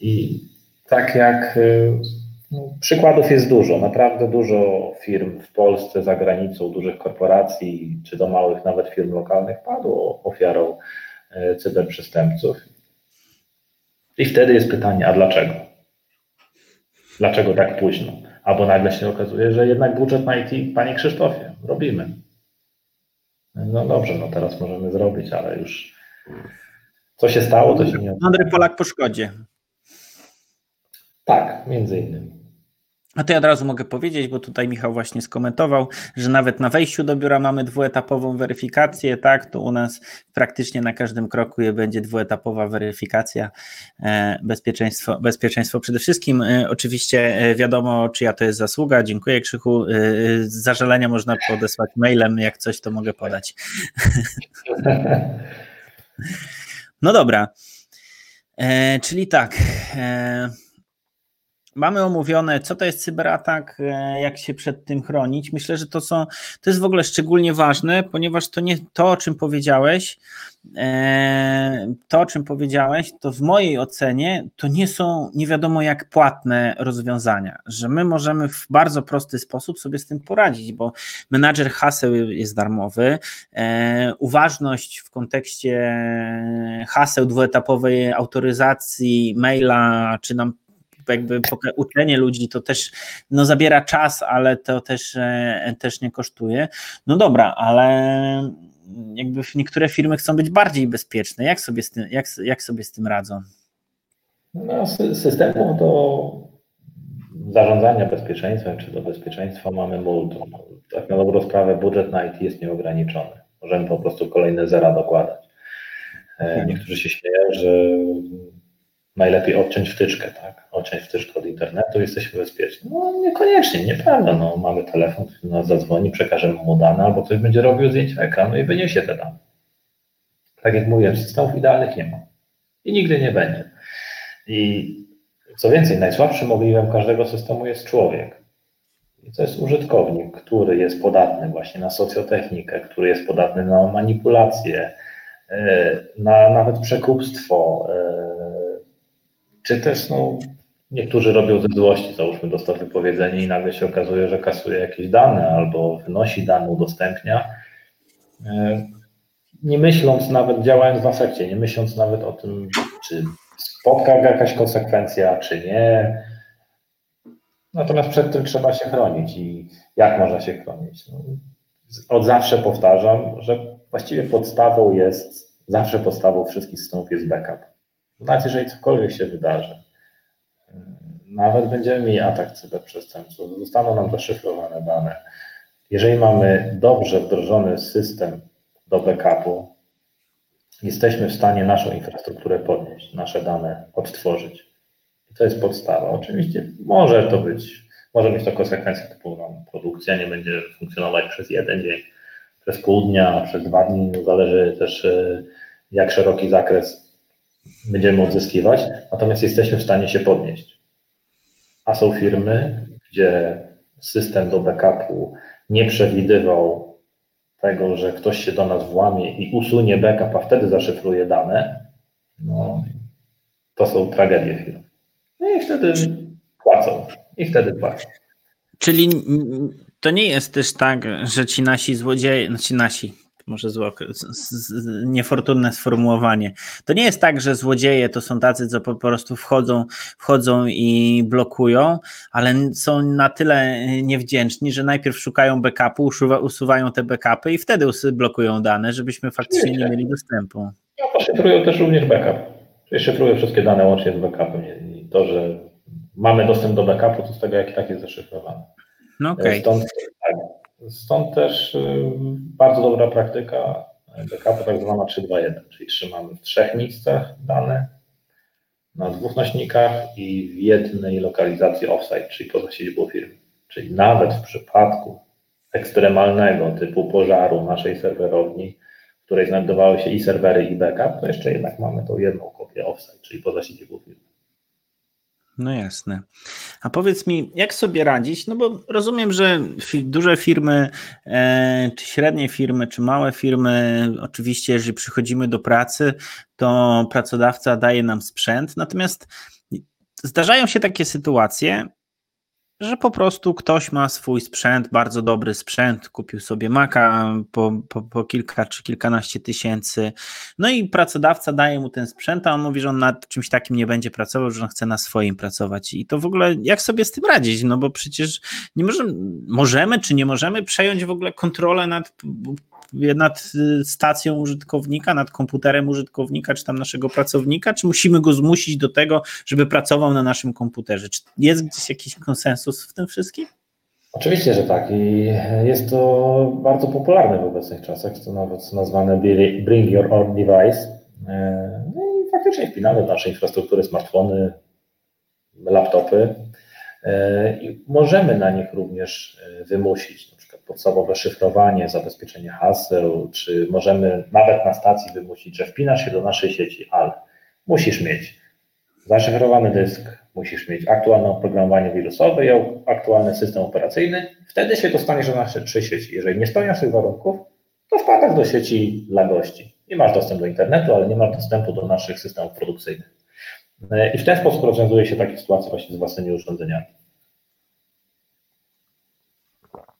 B: I tak jak y, Przykładów jest dużo, naprawdę dużo firm w Polsce, za granicą, dużych korporacji, czy do małych nawet firm lokalnych padło ofiarą e, cyberprzestępców. I wtedy jest pytanie, a dlaczego? Dlaczego tak późno? Albo nagle się okazuje, że jednak budżet na IT, panie Krzysztofie, robimy. No dobrze, no teraz możemy zrobić, ale już co się stało, to się nie.
A: Andrzej Polak po szkodzie.
B: Tak, między innymi.
A: A to ja od razu mogę powiedzieć, bo tutaj Michał właśnie skomentował, że nawet na wejściu do biura mamy dwuetapową weryfikację, tak? To u nas praktycznie na każdym kroku będzie dwuetapowa weryfikacja. E, bezpieczeństwo, bezpieczeństwo przede wszystkim. E, oczywiście e, wiadomo, czyja to jest zasługa. Dziękuję Krzychu. Zażalenia można podesłać mailem, jak coś to mogę podać. No dobra. Czyli tak. Mamy omówione, co to jest cyberatak, e, jak się przed tym chronić. Myślę, że to są, to jest w ogóle szczególnie ważne, ponieważ to nie to, o czym powiedziałeś, e, to, o czym powiedziałeś, to w mojej ocenie to nie są nie wiadomo jak płatne rozwiązania, że my możemy w bardzo prosty sposób sobie z tym poradzić, bo menadżer haseł jest darmowy, e, uważność w kontekście haseł dwuetapowej autoryzacji maila, czy nam jakby uczenie ludzi to też no, zabiera czas, ale to też, e, też nie kosztuje. No dobra, ale jakby niektóre firmy chcą być bardziej bezpieczne. Jak sobie z tym, jak, jak sobie z tym radzą?
B: No, systemu do zarządzania bezpieczeństwem czy do bezpieczeństwa mamy multum. Tak na dobrą sprawę budżet na IT jest nieograniczony. Możemy po prostu kolejne zera dokładać. E, mhm. Niektórzy się śmieją, że najlepiej odciąć wtyczkę, tak? Odciąć wtyczkę od internetu, jesteśmy bezpieczni. No niekoniecznie, nieprawda. No, mamy telefon, który nas zadzwoni, przekażemy mu dane, albo ktoś będzie robił zdjęcie ekranu i wyniesie te dane. Tak jak mówiłem, systemów idealnych nie ma. I nigdy nie będzie. I co więcej, najsłabszym ogniwem każdego systemu jest człowiek. I to jest użytkownik, który jest podatny właśnie na socjotechnikę, który jest podatny na manipulacje, e, na nawet przekupstwo, e, czy też no, niektórzy robią ze złości, załóżmy, dostał wypowiedzenie i nagle się okazuje, że kasuje jakieś dane albo wynosi dane, udostępnia. E, nie myśląc nawet, działając w afekcie, nie myśląc nawet o tym, czy spotka jakaś konsekwencja, czy nie. Natomiast przed tym trzeba się chronić i jak można się chronić? No, od zawsze powtarzam, że właściwie podstawą jest, zawsze podstawą wszystkich systemów jest backup. Znaczy, jeżeli cokolwiek się wydarzy, nawet będziemy mieli atak cyberprzestępców, zostaną nam zaszyfrowane dane. Jeżeli mamy dobrze wdrożony system do backupu, jesteśmy w stanie naszą infrastrukturę podnieść, nasze dane odtworzyć. I to jest podstawa. Oczywiście może to być, może mieć to konsekwencje typu no, produkcja nie będzie funkcjonować przez jeden dzień, przez pół dnia, przez dwa dni, zależy też e, jak szeroki zakres będziemy odzyskiwać, natomiast jesteśmy w stanie się podnieść. A są firmy, gdzie system do backupu nie przewidywał tego, że ktoś się do nas włamie i usunie backup, a wtedy zaszyfruje dane, no to są tragedie firm. No i wtedy płacą. I wtedy płacą.
A: Czyli to nie jest też tak, że ci nasi złodzieje, znaczy nasi, może zło, niefortunne sformułowanie. To nie jest tak, że złodzieje to są tacy, co po prostu wchodzą, wchodzą i blokują, ale są na tyle niewdzięczni, że najpierw szukają backupu, usuwają te backupy i wtedy blokują dane, żebyśmy faktycznie nie mieli dostępu.
B: No to szyfrują też również backup. Czyli szyfrują wszystkie dane łącznie z backupem. I to, że mamy dostęp do backupu, to z tego jak i tak jest zaszyfrowane.
A: No okay.
B: Stąd, Stąd też y, bardzo dobra praktyka backupu, tak zwana 3.2.1, czyli trzymamy w trzech miejscach dane na dwóch nośnikach i w jednej lokalizacji offsite, czyli poza siedzibą firmy. Czyli nawet w przypadku ekstremalnego typu pożaru naszej serwerowni, w której znajdowały się i serwery, i backup, to jeszcze jednak mamy tą jedną kopię offsite, czyli poza siedzibą firmy.
A: No jasne. A powiedz mi, jak sobie radzić? No bo rozumiem, że duże firmy, e, czy średnie firmy, czy małe firmy, oczywiście, jeżeli przychodzimy do pracy, to pracodawca daje nam sprzęt. Natomiast zdarzają się takie sytuacje, że po prostu ktoś ma swój sprzęt, bardzo dobry sprzęt, kupił sobie Maca po, po, po, kilka czy kilkanaście tysięcy, no i pracodawca daje mu ten sprzęt, a on mówi, że on nad czymś takim nie będzie pracował, że on chce na swoim pracować. I to w ogóle jak sobie z tym radzić? No bo przecież nie możemy, możemy czy nie możemy przejąć w ogóle kontrolę nad nad y, stacją użytkownika, nad komputerem użytkownika, czy tam naszego pracownika, czy musimy go zmusić do tego, żeby pracował na naszym komputerze? Czy jest gdzieś jakiś konsensus w tym wszystkim?
B: Oczywiście, że tak i jest to bardzo popularne w obecnych czasach, jest to nawet nazwane Bring Your Own Device. E, no i faktycznie wpinamy w nasze infrastruktury smartfony, laptopy i możemy na nich również e, wymusić podstawowe szyfrowanie, zabezpieczenie haseł, czy możemy nawet na stacji wymusić, że wpinasz się do naszej sieci, ale musisz mieć zaszyfrowany dysk, musisz mieć aktualne oprogramowanie wirusowe i aktualny system operacyjny, wtedy się dostaniesz do naszej sieci. Jeżeli nie spełniasz tych warunków, to wpadasz do sieci dla gości. Nie masz dostępu do internetu, ale nie masz dostępu do naszych systemów produkcyjnych. I w ten sposób rozwiązuje się takie sytuacje właśnie z własnymi urządzeniami.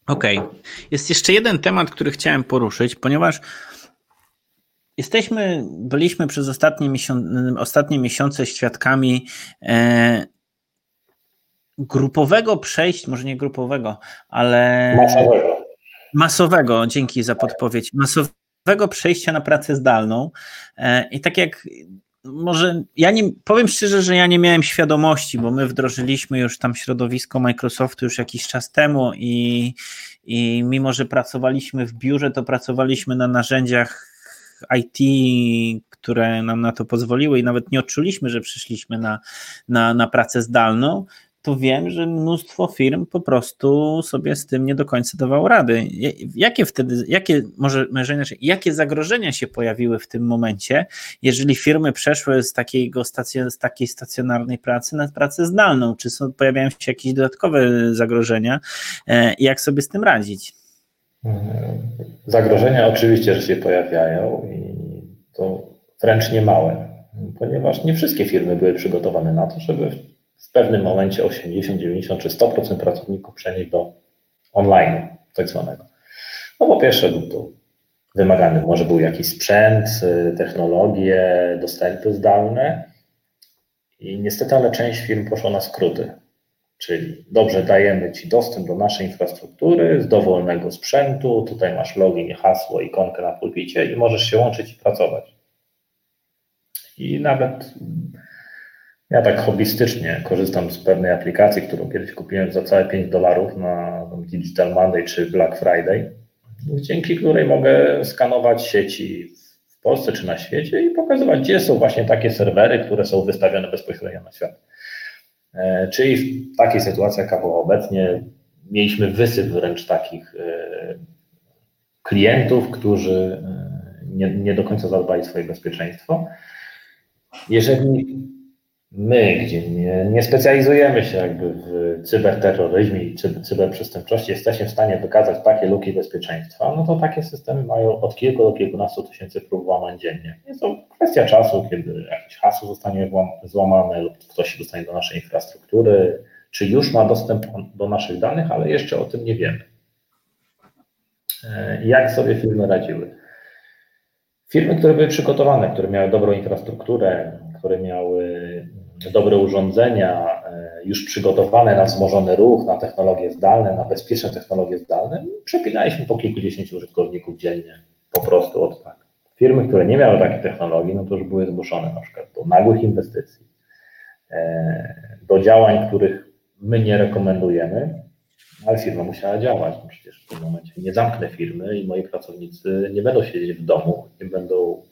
A: Okej. Okay. Jest jeszcze jeden temat, który chciałem poruszyć, ponieważ jesteśmy, byliśmy przez ostatnie, miesiące, ostatnie miesiące świadkami e, grupowego przejścia, może nie grupowego, ale
B: masowego.
A: Masowego, dzięki za podpowiedź. Masowego przejścia na pracę zdalną. E, I tak jak może ja nie powiem szczerze, że ja nie miałem świadomości, bo my wdrożyliśmy już tam środowisko Microsoftu już jakiś czas temu i, i mimo, że pracowaliśmy w biurze, to pracowaliśmy na narzędziach IT, które nam na to pozwoliły i nawet nie odczuliśmy, że przyszliśmy na, na, na pracę zdalną to wiem, że mnóstwo firm po prostu sobie z tym nie do końca dawało rady. Jakie wtedy, jakie, może, może inaczej, jakie zagrożenia się pojawiły w tym momencie, jeżeli firmy przeszły z, takiego stacjon, z takiej stacjonarnej pracy na pracę zdalną? Czy są, pojawiają się jakieś dodatkowe zagrożenia e, i jak sobie z tym radzić?
B: Zagrożenia oczywiście, że się pojawiają i to wręcz nie małe, ponieważ nie wszystkie firmy były przygotowane na to, żeby w pewnym momencie 80, 90 czy 100% pracowników przenieść do online tak zwanego. No po pierwsze to wymagany, może był jakiś sprzęt, y, technologie, dostępy zdalne i niestety, ale część firm poszła na skróty, czyli dobrze dajemy Ci dostęp do naszej infrastruktury z dowolnego sprzętu, tutaj masz login, hasło, ikonkę na pulpicie i możesz się łączyć i pracować. I nawet Ja tak hobbystycznie korzystam z pewnej aplikacji, którą kiedyś kupiłem za całe 5 dolarów na Digital Monday czy Black Friday, dzięki której mogę skanować sieci w Polsce czy na świecie i pokazywać, gdzie są właśnie takie serwery, które są wystawione bezpośrednio na świat. E, czyli w takiej sytuacji, jaka była obecnie, mieliśmy wysyp wręcz takich e, klientów, którzy e, nie, nie do końca zadbali swoje bezpieczeństwo. Jeżeli my, gdzie nie, nie specjalizujemy się jakby w cyberterroryzmie i cyberprzestępczości, jesteśmy w stanie wykazać takie luki bezpieczeństwa, no to takie systemy mają od kilku do kilkunastu tysięcy prób łamań dziennie. Jest to kwestia czasu, kiedy jakieś hasło zostanie złamane lub ktoś dostanie do naszej infrastruktury, czy już ma dostęp do naszych danych, ale jeszcze o tym nie wiemy. E, jak sobie firmy radziły? Firmy, które były przygotowane, które miały dobrą infrastrukturę, które miały dobre urządzenia, e, już przygotowane na wzmożony ruch, na technologie zdalne, na bezpieczne technologie zdalne, przepinaliśmy po kilkudziesięciu użytkowników dziennie, po prostu od tak. Firmy, które nie miały takiej technologii, no to już były zmuszone na przykład do nagłych inwestycji, e, do działań, których my nie rekomendujemy, ale firma musiała działać. No przecież w tym momencie nie zamknę firmy i moi pracownicy nie będą siedzieć w domu, nie będą,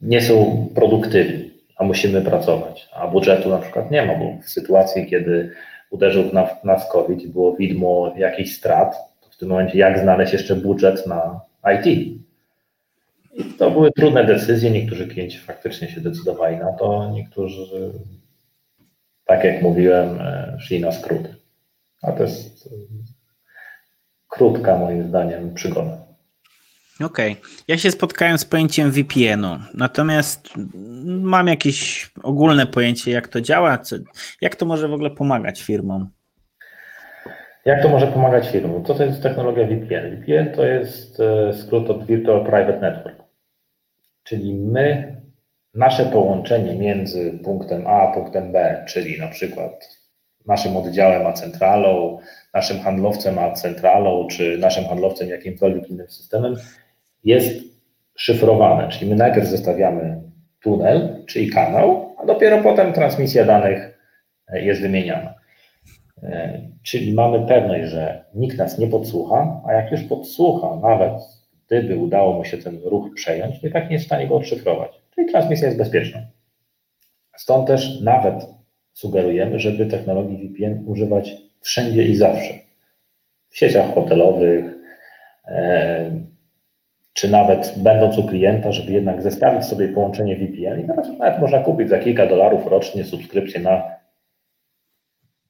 B: nie są produktywni a musimy pracować, a budżetu na przykład nie ma, bo w sytuacji, kiedy uderzył w nas COVID i było widmo jakichś strat, to w tym momencie jak znaleźć jeszcze budżet na IT? I to były trudne decyzje, niektórzy klienci faktycznie się decydowali na to, niektórzy, tak jak mówiłem, e, szli na skróty. A to jest e, krótka moim zdaniem przygoda.
A: Okej. Okay. Ja się spotkałem z pojęciem VPN-u, natomiast mam jakieś ogólne pojęcie, jak to działa, co, jak to może w ogóle pomagać firmom.
B: Jak to może pomagać firmom? Co to jest technologia VPN? VPN to jest e, skrót od Virtual Private Network, czyli my, nasze połączenie między punktem A a punktem B, czyli na przykład naszym oddziałem a centralą, naszym handlowcem a centralą, czy naszym handlowcem jakimkolwiek innym systemem, jest szyfrowane, czyli my najpierw zostawiamy tunel, czyli kanał, a dopiero potem transmisja danych e, jest wymieniana. E, czyli mamy pewność, że nikt nas nie podsłucha, a jak już podsłucha, nawet gdyby udało mu się ten ruch przejąć, to i tak nie jest w stanie go odszyfrować. Czyli transmisja jest bezpieczna. Stąd też nawet sugerujemy, żeby technologii VPN używać wszędzie i zawsze. W sieciach hotelowych, e, czy nawet będąc u klienta, żeby jednak zestawić sobie połączenie VPN i teraz nawet można kupić za kilka dolarów rocznie subskrypcję na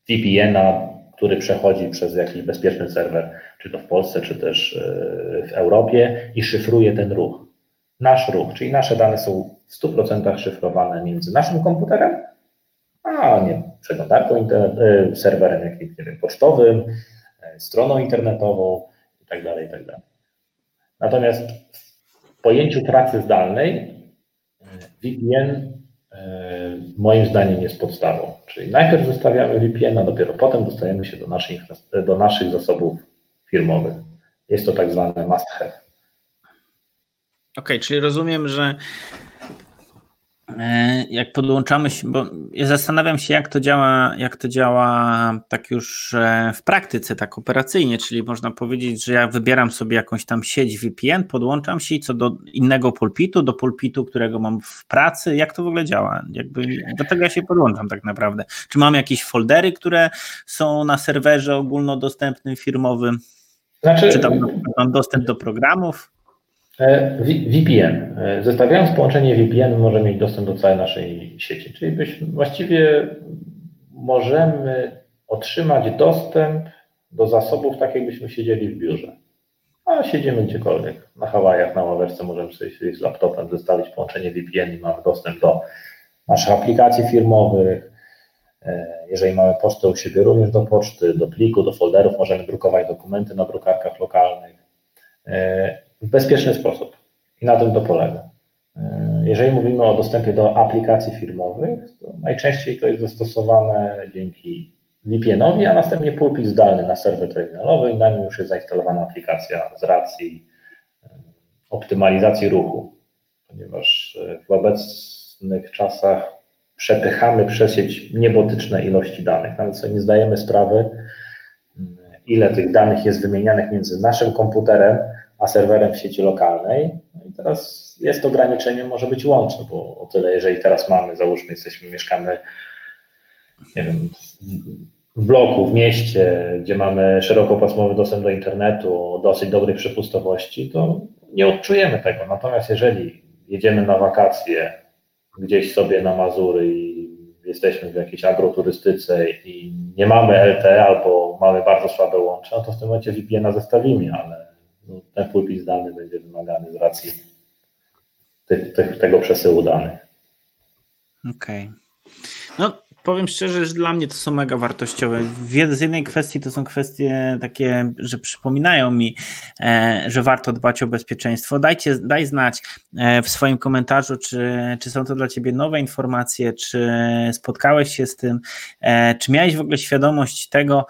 B: VPN-a, który przechodzi przez jakiś bezpieczny serwer, czy to w Polsce, czy też e, w Europie i szyfruje ten ruch. Nasz ruch, czyli nasze dane są w 100% szyfrowane między naszym komputerem, a nie przeglądarką, e, serwerem jakimś, nie wiem, pocztowym, e, stroną internetową itd., tak itd. Natomiast w pojęciu pracy zdalnej VPN e, moim zdaniem jest podstawą. Czyli najpierw zostawiamy VPN, a dopiero potem dostajemy się do, naszych, do naszych zasobów firmowych. Jest to tak zwane must have. Okej,
A: okay, czyli rozumiem, że E, jak podłączamy się, bo ja zastanawiam się, jak to działa, jak to działa tak już e, w praktyce, tak operacyjnie, czyli można powiedzieć, że ja wybieram sobie jakąś tam sieć VPN, podłączam się i co do innego pulpitu, do pulpitu, którego mam w pracy, jak to w ogóle działa? Jakby do tego ja się podłączam tak naprawdę. Czy mam jakieś foldery, które są na serwerze ogólnodostępnym, firmowym? Znaczy, Czy tam mam dostęp do programów?
B: E, VPN. E, zestawiając połączenie VPN, możemy mieć dostęp do całej naszej sieci, czyli byśmy, właściwie możemy otrzymać dostęp do zasobów tak, jakbyśmy siedzieli w biurze. A siedzimy gdziekolwiek. Na Hawajach, na ławeczce możemy sobie z laptopem, zestawić połączenie VPN i mamy dostęp do naszych aplikacji firmowych. E, jeżeli mamy pocztę u siebie, również do poczty, do pliku, do folderów, możemy drukować dokumenty na drukarkach lokalnych w bezpieczny sposób. I na tym to polega. E, jeżeli mówimy o dostępie do aplikacji firmowych, to najczęściej to jest zastosowane dzięki VPN-owi, a następnie pulpit zdalny na serwer terminalowy i na nim już jest zainstalowana aplikacja z racji e, optymalizacji ruchu, ponieważ e, w obecnych czasach przepychamy przez sieć niebotyczne ilości danych. Nawet sobie nie zdajemy sprawy, ile tych danych jest wymienianych między naszym komputerem a serwerem w sieci lokalnej. No i teraz jest ograniczenie, może być łączne, bo o tyle, jeżeli teraz mamy, załóżmy, jesteśmy, mieszkamy, nie wiem, w bloku, w mieście, gdzie mamy szerokopasmowy dostęp do internetu, dosyć dobrej przepustowości, to nie odczujemy tego. Natomiast jeżeli jedziemy na wakacje gdzieś sobie na Mazury i jesteśmy w jakiejś agroturystyce i nie mamy LTE albo mamy bardzo słabe łącze, no to w tym momencie VPN-a zestawimy, ale no, ten pulpit zdalny będzie wymagany z racji te, te, tego przesyłu danych.
A: Okej. Okay. No, powiem szczerze, że dla mnie to są mega wartościowe. Z jednej kwestii to są kwestie takie, że przypominają mi, e, że warto dbać o bezpieczeństwo. Dajcie, daj znać e, w swoim komentarzu, czy, czy są to dla Ciebie nowe informacje, czy spotkałeś się z tym, e, czy miałeś w ogóle świadomość tego,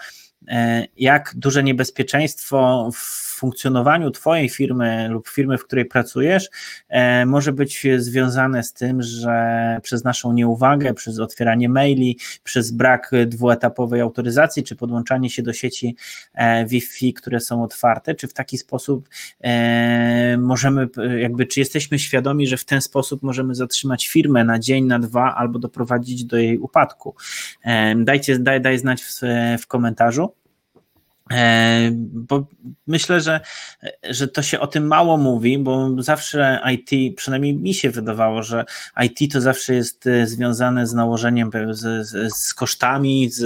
A: jak duże niebezpieczeństwo w funkcjonowaniu Twojej firmy lub firmy, w której pracujesz, e, może być związane z tym, że przez naszą nieuwagę, przez otwieranie maili, przez brak dwuetapowej autoryzacji, czy podłączanie się do sieci e, Wi-Fi, które są otwarte, czy w taki sposób e, możemy, jakby, czy jesteśmy świadomi, że w ten sposób możemy zatrzymać firmę na dzień, na dwa, albo doprowadzić do jej upadku. Dajcie, daj, daj znać w, w komentarzu. E, bo myślę, że, że to się o tym mało mówi, bo zawsze IT, przynajmniej mi się wydawało, że IT to zawsze jest e, związane z nałożeniem, z, z, kosztami, z,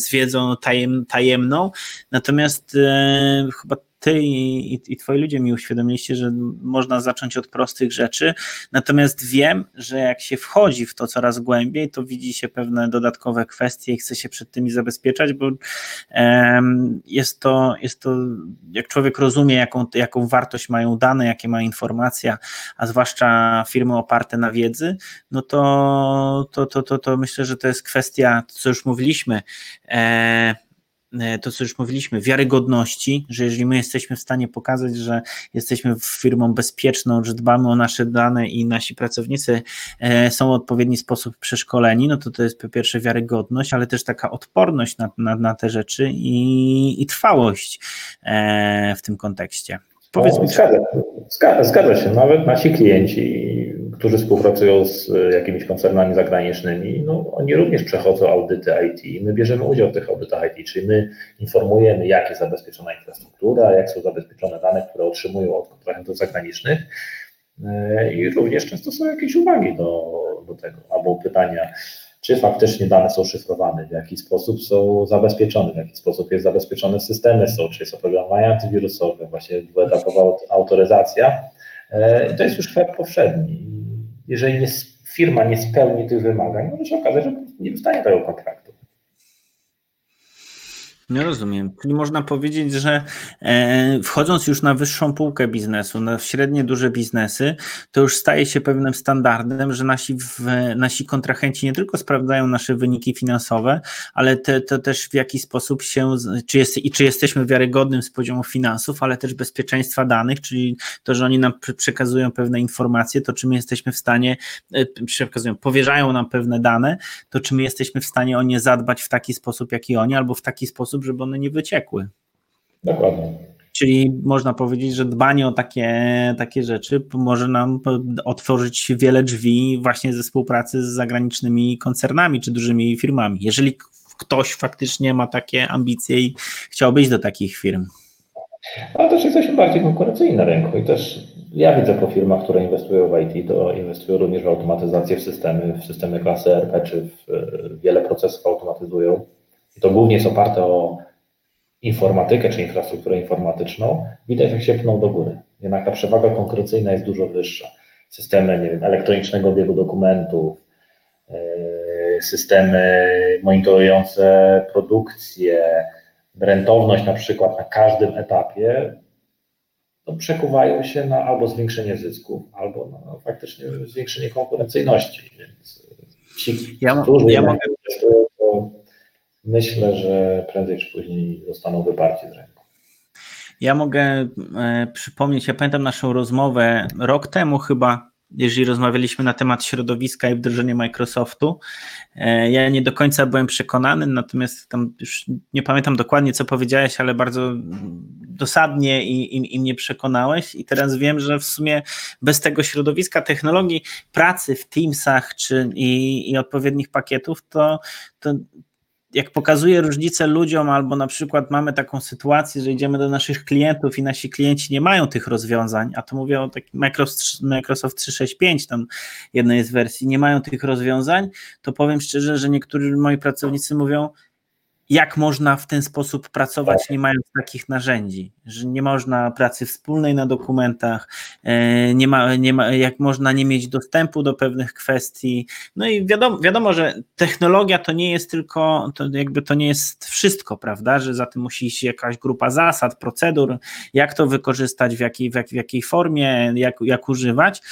A: z wiedzą tajem, tajemną, natomiast e, chyba ty i, i, i twoi ludzie mi uświadomiliście, że można zacząć od prostych rzeczy, natomiast wiem, że jak się wchodzi w to coraz głębiej, to widzi się pewne dodatkowe kwestie i chce się przed tymi zabezpieczać, bo um, jest, to, jest to, jak człowiek rozumie, jaką, jaką wartość mają dane, jakie ma informacja, a zwłaszcza firmy oparte na wiedzy, no to, to, to, to, to myślę, że to jest kwestia, co już mówiliśmy, e, to, co już mówiliśmy, wiarygodności, że jeżeli my jesteśmy w stanie pokazać, że jesteśmy firmą bezpieczną, że dbamy o nasze dane i nasi pracownicy e, są w odpowiedni sposób przeszkoleni, no to to jest po pierwsze wiarygodność, ale też taka odporność na, na, na te rzeczy i, i trwałość e, w tym kontekście.
B: Powiedz mi. Zgadza, zgadza się, nawet nasi klienci którzy współpracują z e, jakimiś koncernami zagranicznymi, no, oni również przechodzą audyty IT i my bierzemy udział w tych audytach IT, czyli my informujemy, jak jest zabezpieczona infrastruktura, jak są zabezpieczone dane, które otrzymują od kontrahentów zagranicznych e, i również często są jakieś uwagi do, do tego, albo pytania, czy faktycznie dane są szyfrowane, w jaki sposób są zabezpieczone, w jaki sposób jest zabezpieczone systemy są, czy jest oprogramowanie antywirusowe, właśnie dwuetapowa autoryzacja. E, to jest już kwestia powszedni jeżeli nie, firma nie spełni tych wymagań, może się okazać, że nie dostanie tego kontraktu.
A: Nie rozumiem. Czyli można powiedzieć, że e, wchodząc już na wyższą półkę biznesu, na średnie duże biznesy, to już staje się pewnym standardem, że nasi, w, nasi kontrahenci nie tylko sprawdzają nasze wyniki finansowe, ale te, to też w jaki sposób się, czy, jest, i czy jesteśmy wiarygodnym z poziomu finansów, ale też bezpieczeństwa danych, czyli to, że oni nam przekazują pewne informacje, to czy my jesteśmy w stanie, e, przekazują, powierzają nam pewne dane, to czy my jesteśmy w stanie o nie zadbać w taki sposób, jak i oni, albo w taki sposób, sposób, żeby one nie wyciekły.
B: Dokładnie.
A: Czyli można powiedzieć, że dbanie o takie, takie rzeczy może nam otworzyć wiele drzwi właśnie ze współpracy z zagranicznymi koncernami czy dużymi firmami. Jeżeli ktoś faktycznie ma takie ambicje i chciałby iść do takich firm.
B: Ale też jesteśmy bardziej konkurencyjni na rynku i też ja widzę po firmach, które inwestują w IT, to inwestują również w automatyzację w systemy, w systemy klasy RP, czy w wiele procesów automatyzują i to głównie jest oparte o informatykę czy infrastrukturę informatyczną, widać, jak się pną do góry. Jednak ta przewaga konkurencyjna jest dużo wyższa. Systemy nie wiem, elektronicznego obiegu dokumentów, yy, systemy monitorujące produkcję, rentowność na przykład na każdym etapie, przekuwają się na albo zwiększenie zysków, albo na faktycznie zwiększenie konkurencyjności. Więc ci, ja, którzy ja mogę myślę, że prędzej czy później zostaną wyparci z rynku.
A: Ja mogę e, przypomnieć, ja pamiętam naszą rozmowę rok temu chyba jeżeli rozmawialiśmy na temat środowiska i wdrożenia Microsoftu. E, ja nie do końca byłem przekonany, natomiast tam już nie pamiętam dokładnie, co powiedziałeś, ale bardzo dosadnie i, i, i mnie przekonałeś. I teraz wiem, że w sumie bez tego środowiska technologii, pracy w Teamsach czy, i, i odpowiednich pakietów, to, to jak pokazuje różnicę ludziom, albo na przykład mamy taką sytuację, że idziemy do naszych klientów i nasi klienci nie mają tych rozwiązań, a to mówię o takim Microsoft 365, tam jednej z wersji, nie mają tych rozwiązań, to powiem szczerze, że niektórzy moi pracownicy mówią, jak można w ten sposób pracować, nie mając takich narzędzi, że nie można pracy wspólnej na dokumentach, e, nie ma, nie ma, jak można nie mieć dostępu do pewnych kwestii. No i wiadomo, wiadomo, że technologia to nie jest tylko, to jakby to nie jest wszystko, prawda, że za tym musi iść jakaś grupa zasad, procedur, jak to wykorzystać, w jakiej, w, jak, w jakiej formie, jak, jak używać.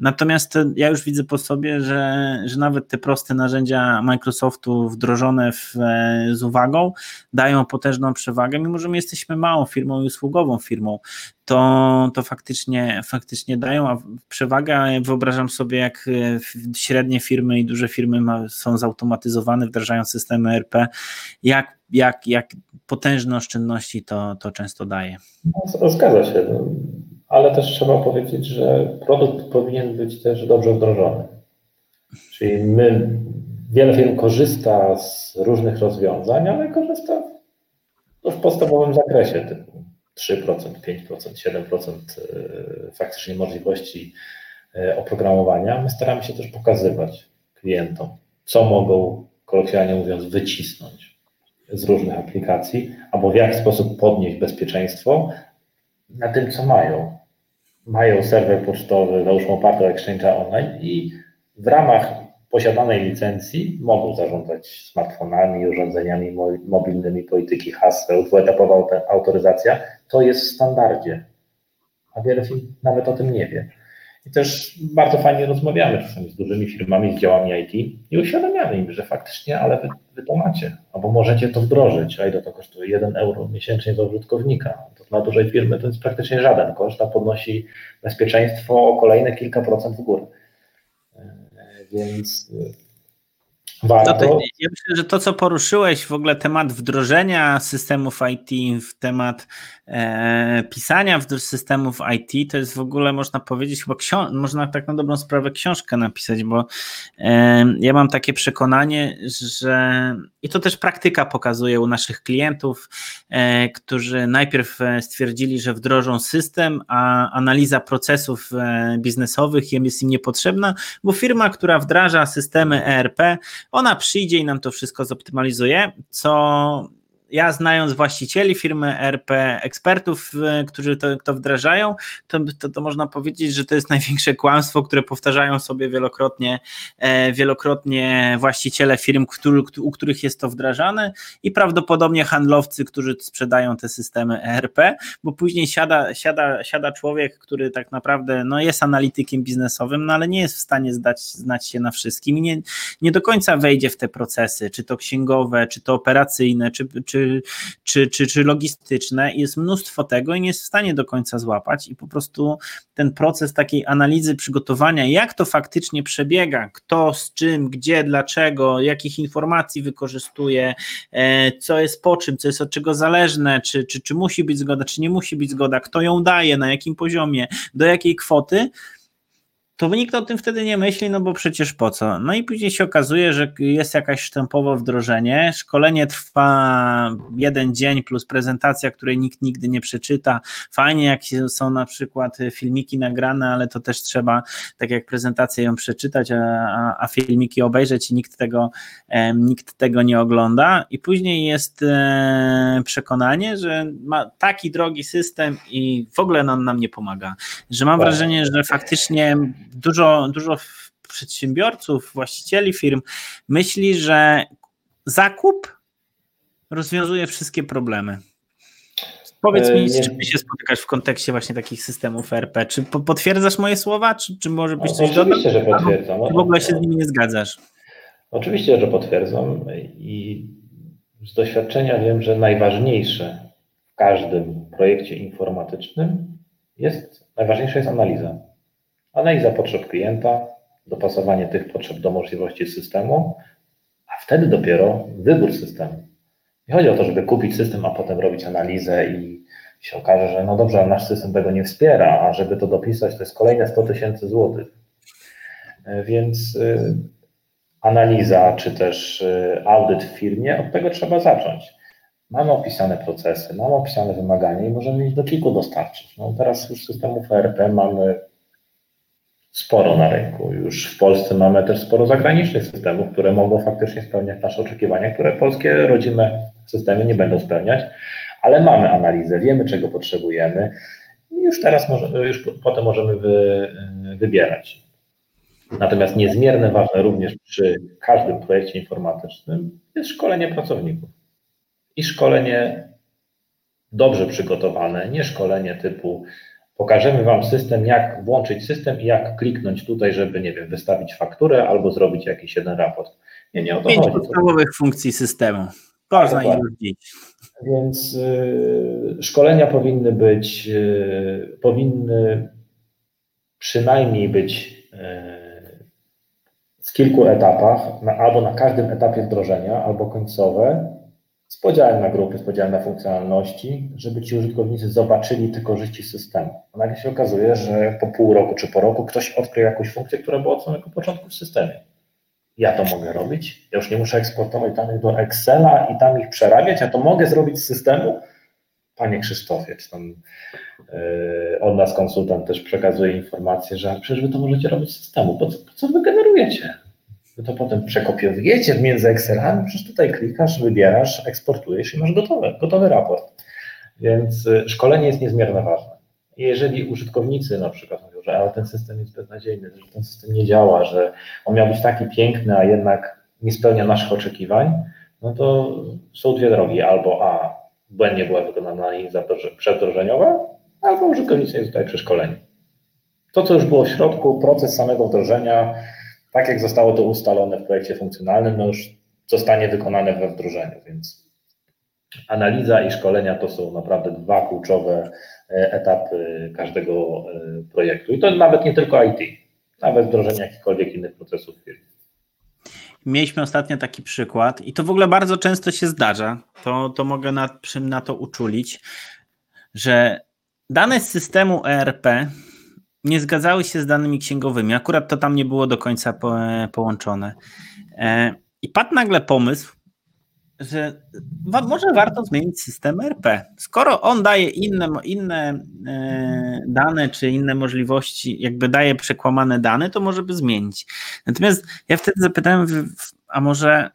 A: Natomiast ja już widzę po sobie, że, że nawet te proste narzędzia Microsoftu wdrożone w, e, z uwagą dają potężną przewagę, mimo że my jesteśmy małą firmą i usługową firmą, to, to faktycznie, faktycznie dają a przewagę. Wyobrażam sobie, jak e, średnie firmy i duże firmy ma, są zautomatyzowane, wdrażają systemy ERP, jak, jak, jak potężne oszczędności to, to często daje.
B: No, zgadza się. No, ale też trzeba powiedzieć, że produkt powinien być też dobrze wdrożony. Czyli my, wiele firm korzysta z różnych rozwiązań, ale korzysta w podstawowym zakresie, typu 3%, 5%, 7% faktycznie możliwości e, oprogramowania. My staramy się też pokazywać klientom, co mogą, kolokwialnie mówiąc, wycisnąć z różnych aplikacji, albo w jaki sposób podnieść bezpieczeństwo na tym, co mają mają serwer pocztowy, załóżmy oparty o Exchange'a Online i w ramach posiadanej licencji mogą zarządzać smartfonami, urządzeniami mobilnymi, polityki haseł, dwuetapowa autoryzacja. To jest w standardzie, a wiele firm nawet o tym nie wie. I też bardzo fajnie rozmawiamy czasami z dużymi firmami, z działami IT i uświadamiamy im, że faktycznie, ale wy, wy to macie, albo możecie to wdrożyć, a ile to kosztuje? 1 euro miesięcznie do użytkownika. To dla dużej firmy to jest praktycznie żaden koszt, a podnosi bezpieczeństwo o kolejne kilka procent w górę. E, więc
A: Warto. To, ja myślę, że to, co poruszyłeś, w ogóle temat wdrożenia systemów IT, w temat e, pisania systemów IT, to jest w ogóle, można powiedzieć, chyba można tak na dobrą sprawę książkę napisać, bo e, ja mam takie przekonanie, że i to też praktyka pokazuje u naszych klientów, e, którzy najpierw e, stwierdzili, że wdrożą system, a analiza procesów e, biznesowych jest im niepotrzebna, bo firma, która wdraża systemy ERP, ona przyjdzie i nam to wszystko zoptymalizuje, co ja znając właścicieli firmy RP, ekspertów, którzy to, to wdrażają, to, to, to, można powiedzieć, że to jest największe kłamstwo, które powtarzają sobie wielokrotnie, e, wielokrotnie właściciele firm, który, u których jest to wdrażane i prawdopodobnie handlowcy, którzy sprzedają te systemy ERP, bo później siada, siada, siada człowiek, który tak naprawdę no, jest analitykiem biznesowym, no, ale nie jest w stanie zdać, znać się na wszystkim i nie, nie do końca wejdzie w te procesy, czy to księgowe, czy to operacyjne, czy, czy czy, czy, czy, czy logistyczne. Jest mnóstwo tego i nie jest w stanie do końca złapać i po prostu ten proces takiej analizy przygotowania, jak to faktycznie przebiega, kto z czym, gdzie, dlaczego, jakich informacji wykorzystuje, e, co jest po czym, co jest od czego zależne, czy, czy, czy musi być zgoda, czy nie musi być zgoda, kto ją daje, na jakim poziomie, do jakiej kwoty, to nikt o tym wtedy nie myśli, no bo przecież po co? No i później się okazuje, że jest jakaś sztampowe wdrożenie, szkolenie trwa jeden dzień plus prezentacja, której nikt nigdy nie przeczyta. Fajnie, jak są na przykład filmiki nagrane, ale to też trzeba, tak jak prezentację ją przeczytać, a, a filmiki obejrzeć i nikt tego, nikt tego nie ogląda. I później jest e, przekonanie, że ma taki drogi system i w ogóle on nam nie pomaga. Że mam tak. wrażenie, że faktycznie dużo, dużo przedsiębiorców, właścicieli firm myśli, że zakup rozwiązuje wszystkie problemy. Powiedz mi, e, czy ty się spotykasz w kontekście właśnie takich systemów RP? Czy potwierdzasz moje słowa, czy, czy może byś no, coś
B: dodał? Oczywiście, że potwierdzam.
A: Czy w ogóle się z nimi nie zgadzasz?
B: Oczywiście, że potwierdzam i z doświadczenia wiem, że najważniejsze w każdym projekcie informatycznym jest, najważniejsza jest analiza analiza potrzeb klienta, dopasowanie tych potrzeb do możliwości systemu, a wtedy dopiero wybór systemu. Nie chodzi o to, żeby kupić system, a potem robić analizę i się okaże, że no dobrze, nasz system tego nie wspiera, a żeby to dopisać, to jest kolejne 100 tysięcy złotych. E, więc y, analiza czy też y, audyt w firmie, od tego trzeba zacząć. Mamy opisane procesy, mamy opisane wymagania i możemy iść do kilku dostarczyć. No teraz już systemów ERP mamy sporo na rynku. Już w Polsce mamy też sporo zagranicznych systemów, które mogą faktycznie spełniać nasze oczekiwania, które polskie rodzime systemy nie będą spełniać, ale mamy analizę, wiemy czego potrzebujemy i już teraz może, już potem możemy wy, wybierać. Natomiast niezmiernie ważne również przy każdym projekcie informatycznym jest szkolenie pracowników. I szkolenie dobrze przygotowane, nie szkolenie typu pokażemy Wam system, jak włączyć system i jak kliknąć tutaj, żeby, nie wiem, wystawić fakturę albo zrobić jakiś jeden raport. Nie, nie o to
A: Pięć
B: chodzi.
A: podstawowych funkcji systemu. Można ich rozdzielić.
B: Więc y, szkolenia powinny być, y, powinny przynajmniej być y, w kilku etapach, na, albo na każdym etapie wdrożenia, albo końcowe, z podziałem na grupy, z podziałem na funkcjonalności, żeby ci użytkownicy zobaczyli te korzyści systemu. Nagle się okazuje, że po pół roku czy po roku ktoś odkrył jakąś funkcję, która była od samego początku w systemie. Ja to mogę robić. Ja już nie muszę eksportować danych do Excela i tam ich przerabiać, ja to mogę zrobić z systemu. Panie Krzysztofie, czy tam yy, od nas konsultant też przekazuje informację, że przecież wy to możecie robić z systemu. Po co, po co wy generujecie? Wy to potem przekopiowujecie między Excelami, przecież tutaj klikasz, wybierasz, eksportujesz i masz gotowe, gotowy raport. Więc y, szkolenie jest niezmiernie ważne. Jeżeli użytkownicy na przykład mówią, że ale ten system jest beznadziejny, że ten system nie działa, że on miał być taki piękny, a jednak nie spełnia naszych oczekiwań, no to są dwie drogi. Albo A, błędnie była wykonana analiza przedwdrożeniowa, albo użytkownicy jest tutaj przeszkoleni. To, co już było w środku, proces samego wdrożenia, tak jak zostało to ustalone w projekcie funkcjonalnym, no już zostanie wykonane we wdrożeniu, więc analiza i szkolenia to są naprawdę dwa kluczowe e, etapy każdego e, projektu. I to nawet nie tylko IT, nawet wdrożenie jakichkolwiek innych procesów w firmie.
A: Mieliśmy ostatnio taki przykład i to w ogóle bardzo często się zdarza, to, to mogę na, na to uczulić, że dane z systemu ERP nie zgadzały się z danymi księgowymi. Akurat to tam nie było do końca po, połączone. E, I padł nagle pomysł, że wa może warto zmienić system RP. Skoro on daje inne, inne e, dane, czy inne możliwości, jakby daje przekłamane dane, to może by zmienić. Natomiast ja wtedy zapytałem, a może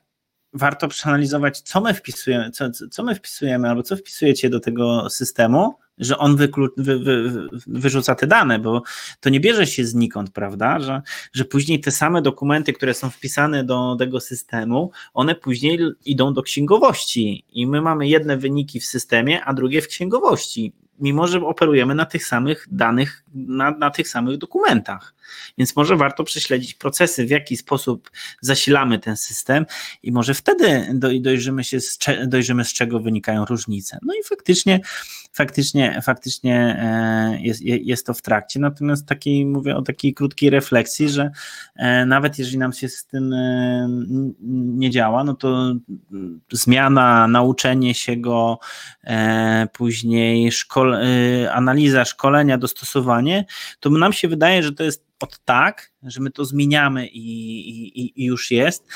A: warto przeanalizować, co my wpisujemy, co, co my wpisujemy, albo co wpisujecie do tego systemu, że on wyklu, wy, wy, wyrzuca te dane, bo to nie bierze się znikąd, prawda? Że, że później te same dokumenty, które są wpisane do tego systemu, one później idą do księgowości i my mamy jedne wyniki w systemie, a drugie w księgowości mimo że operujemy na tych samych danych, na, na tych samych dokumentach. Więc może warto prześledzić procesy, w jaki sposób zasilamy ten system i może wtedy dojrzymy, się z, dojrzymy z czego wynikają różnice. No i faktycznie, faktycznie, faktycznie e, jest, jest to w trakcie. Natomiast takiej, mówię o takiej krótkiej refleksji, że e, nawet jeżeli nam się z tym e, nie działa, no to zmiana, nauczenie się go, później szkol, analiza, szkolenia, dostosowanie, to nam się wydaje, że to jest od tak, że my to zmieniamy i, i, i już jest.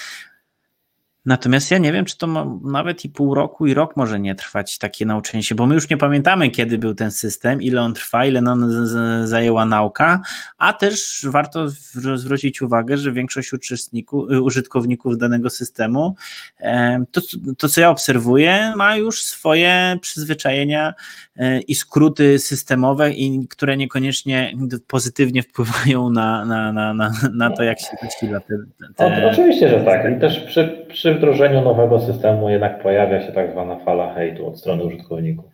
A: Natomiast ja nie wiem, czy to nawet i pół roku, i rok może nie trwać takie nauczenie się, bo my już nie pamiętamy, kiedy był ten system, ile on trwa, ile on zajęła nauka, a też warto zwrócić uwagę, że większość uczestników, użytkowników danego systemu, to, to co ja obserwuję, ma już swoje przyzwyczajenia e, i skróty systemowe, i które niekoniecznie pozytywnie wpływają na, na, na, na, na to, jak się zasila te,
B: te... O, oczywiście, że tak. I też przy, przy wdrożeniu nowego systemu jednak pojawia się tak zwana fala hejtu od strony użytkowników.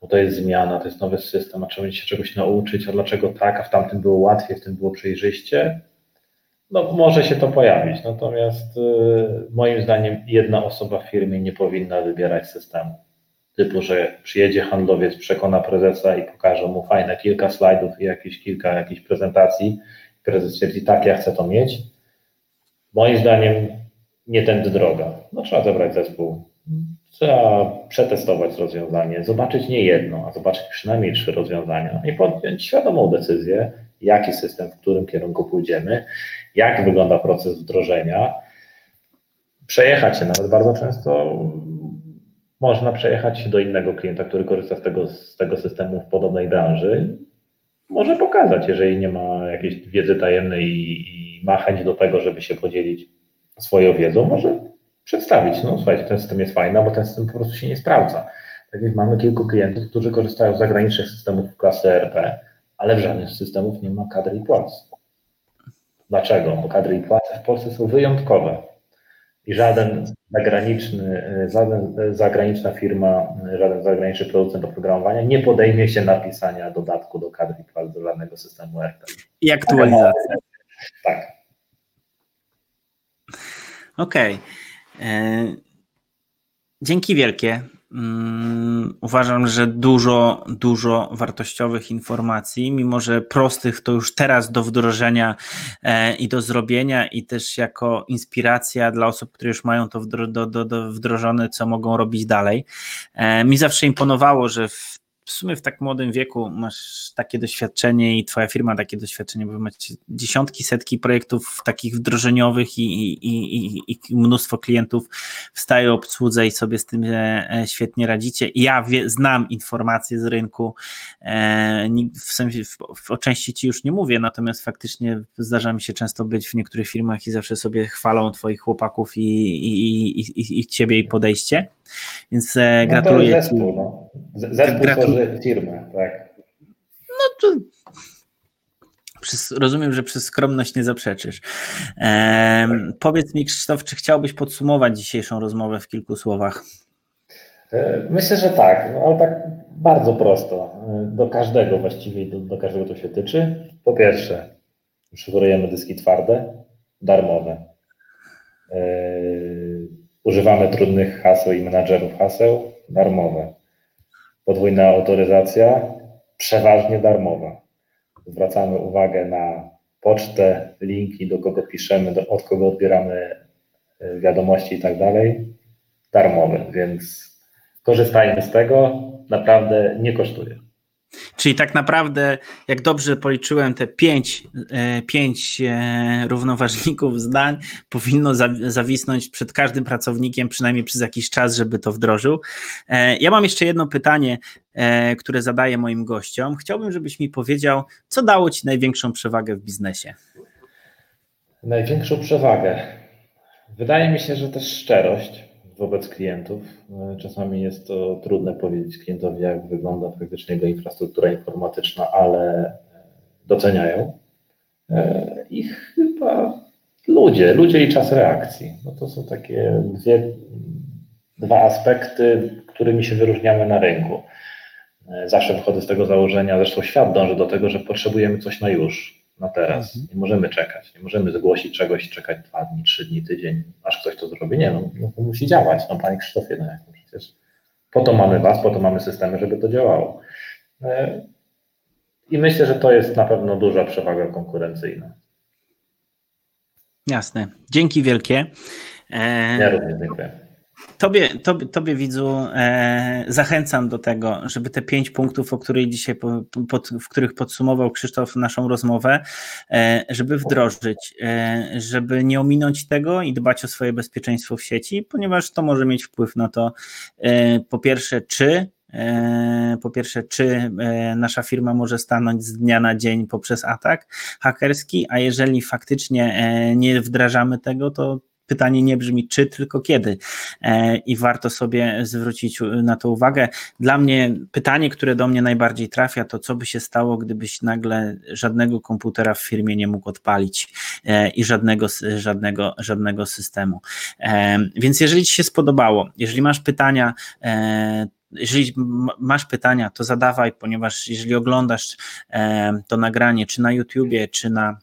B: Bo to jest zmiana, to jest nowy system, a trzeba się czegoś nauczyć, a dlaczego tak, a w tamtym było łatwiej, w tym było przejrzyście. No może się to pojawić, natomiast y, moim zdaniem jedna osoba w firmie nie powinna wybierać systemu. Typu, że przyjedzie handlowiec, przekona prezesa i pokaże mu fajne kilka slajdów i jakieś kilka jakichś prezentacji prezes stwierdzi, tak, ja chcę to mieć, moim zdaniem nie tędy droga. No trzeba zebrać zespół, trzeba przetestować rozwiązanie, zobaczyć nie jedno, a zobaczyć przynajmniej trzy rozwiązania. I podjąć świadomą decyzję, jaki system, w którym kierunku pójdziemy, jak wygląda proces wdrożenia, przejechać się nawet bardzo często. Można przejechać się do innego klienta, który korzysta z tego, z tego systemu w podobnej branży. Może pokazać, jeżeli nie ma jakiejś wiedzy tajemnej i, i ma chęć do tego, żeby się podzielić swoją wiedzą, może przedstawić. No słuchajcie, ten system jest fajny, bo ten system po prostu się nie sprawdza. Tak jak mamy kilku klientów, którzy korzystają z zagranicznych systemów klasy RP, ale w żadnych z systemów nie ma kadry i płac. Dlaczego? Bo kadry i płace w Polsce są wyjątkowe i żaden zagraniczny, żaden zagraniczna firma, żaden zagraniczny producent oprogramowania nie podejmie się napisania dodatku do kadry i płac do żadnego systemu RP.
A: I aktualizacja.
B: Tak.
A: Okej. Okay. Dzięki wielkie. Mm, uważam, że dużo, dużo wartościowych informacji, mimo że prostych to już teraz do wdrożenia e, i do zrobienia, i też jako inspiracja dla osób, które już mają to wdrożone, co mogą robić dalej. E, mi zawsze imponowało, że w w sumie w tak młodym wieku masz takie doświadczenie i twoja firma takie doświadczenie, bo macie dziesiątki, setki projektów takich wdrożeniowych i, i, i, i mnóstwo klientów w stałej obsłudze i sobie z tym e, e, świetnie radzicie. Ja wie, znam informacje z rynku, e, w sensie w, o części ci już nie mówię, natomiast faktycznie zdarza mi się często być w niektórych firmach i zawsze sobie chwalą twoich chłopaków i, i, i, i ciebie i podejście. Więc no gratuluję.
B: To zespół, no. Zespół tworzy firmę, tak.
A: No to rozumiem, że przez skromność nie zaprzeczysz. Ehm, powiedz mi, Krzysztof, czy chciałbyś podsumować dzisiejszą rozmowę w kilku słowach?
B: E, myślę, że tak, no, ale tak bardzo prosto. E, do każdego właściwie, do, do każdego to się tyczy. Po pierwsze, przygotowujemy dyski twarde, darmowe. Yy, Używamy trudnych haseł i menadżerów haseł darmowe. Podwójna autoryzacja przeważnie darmowa. Zwracamy uwagę na pocztę, linki, do kogo piszemy, do, od kogo odbieramy e, wiadomości i tak dalej. Darmowe, więc korzystajmy z tego. Naprawdę nie kosztuje.
A: Czyli tak naprawdę, jak dobrze policzyłem, te pięć, e, pięć e, równoważników zdań powinno zawisnąć przed każdym pracownikiem przynajmniej przez jakiś czas, żeby to wdrożył. E, ja mam jeszcze jedno pytanie, które zadaję moim gościom. Chciałbym, żebyś mi powiedział, co dało Ci największą przewagę w biznesie?
B: Największą przewagę. Wydaje mi się, że też szczerość wobec klientów. E, czasami jest to trudne powiedzieć klientowi, jak wygląda faktycznie jego infrastruktura informatyczna, ale doceniają. E, I chyba ludzie, ludzie i czas reakcji. No to są takie dwie, dwa aspekty, którymi się wyróżniamy na rynku. E, zawsze wychodzę z tego założenia, zresztą świat dąży do tego, że potrzebujemy coś na już na teraz. Mhm. Nie możemy czekać. Nie możemy zgłosić czegoś, czekać dwa dni, trzy dni, tydzień, aż ktoś to zrobi. Nie, no, no to musi działać. No Panie Krzysztofie, no jak no przecież po to mamy Was, po to mamy systemy, żeby to działało. E, I myślę, że to jest na pewno duża przewaga konkurencyjna.
A: Jasne. Dzięki wielkie.
B: E, ja również dziękuję.
A: Tobie, tobie, tobie widzu, e, zachęcam do tego, żeby te pięć punktów, o których dzisiaj, po, pod, w których podsumował Krzysztof naszą rozmowę, e, żeby wdrożyć, e, żeby nie ominąć tego i dbać o swoje bezpieczeństwo w sieci, ponieważ to może mieć wpływ na to, e, po pierwsze, czy e, po pierwsze, czy e, nasza firma może stanąć z dnia na dzień poprzez atak hakerski, a jeżeli faktycznie nie wdrażamy tego, to pytanie nie brzmi czy, tylko kiedy. E, I warto sobie zwrócić na to uwagę. Dla mnie pytanie, które do mnie najbardziej trafia, to co by się stało, gdybyś nagle żadnego komputera w firmie nie mógł odpalić e, i żadnego, żadnego, żadnego systemu. E, więc jeżeli Ci się spodobało, jeżeli masz pytania, jeżeli masz pytania, to zadawaj, ponieważ jeżeli oglądasz to nagranie, czy na YouTubie, czy na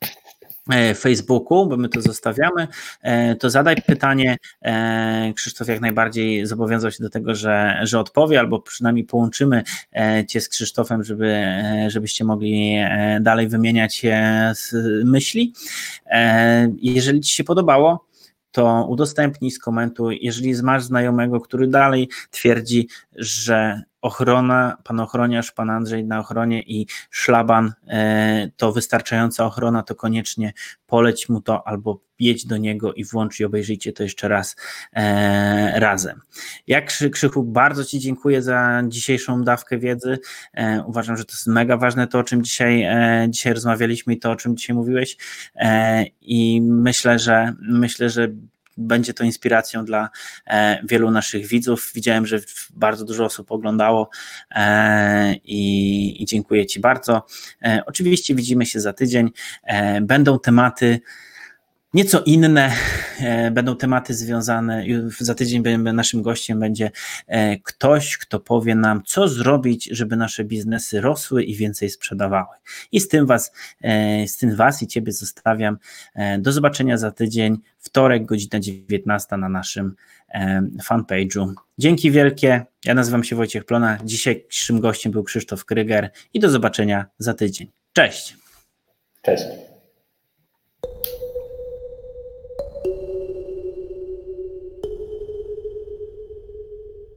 A: Facebooku, bo my to zostawiamy, e, to zadaj pytanie. E, Krzysztof jak najbardziej zobowiązał się do tego, że, że odpowie, albo przynajmniej połączymy Cię z Krzysztofem, żeby, żebyście mogli dalej wymieniać myśli. Jeżeli Ci się podobało, to udostępnij, skomentuj. Jeżeli masz znajomego, który dalej twierdzi, że ochrona, pan ochroniarz, pan Andrzej na ochronie i szlaban e, to wystarczająca ochrona, to koniecznie poleć mu to albo jedź do niego i włącz i obejrzyjcie to jeszcze raz e, razem. Jak Krzychu, bardzo Ci dziękuję za dzisiejszą dawkę wiedzy. E, uważam, że to jest mega ważne to, o czym dzisiaj, e, dzisiaj rozmawialiśmy i to, o czym dzisiaj mówiłeś e, i myślę, że myślę, że będzie to inspiracją dla e, wielu naszych widzów. Widziałem, że bardzo dużo osób oglądało e, i, dziękuję Ci bardzo. E, oczywiście widzimy się za tydzień. Będą tematy Nieco inne e, będą tematy związane. Za tydzień naszym gościem będzie e, ktoś, kto powie nam, co zrobić, żeby nasze biznesy rosły i więcej sprzedawały. I z tym was, e, z tym was i ciebie zostawiam. Do zobaczenia za tydzień, wtorek, godzina 19 na naszym fanpage'u. Dzięki wielkie. Ja nazywam się Wojciech Plona. Dzisiejszym gościem był Krzysztof Kryger i do zobaczenia za tydzień. Cześć.
B: Cześć.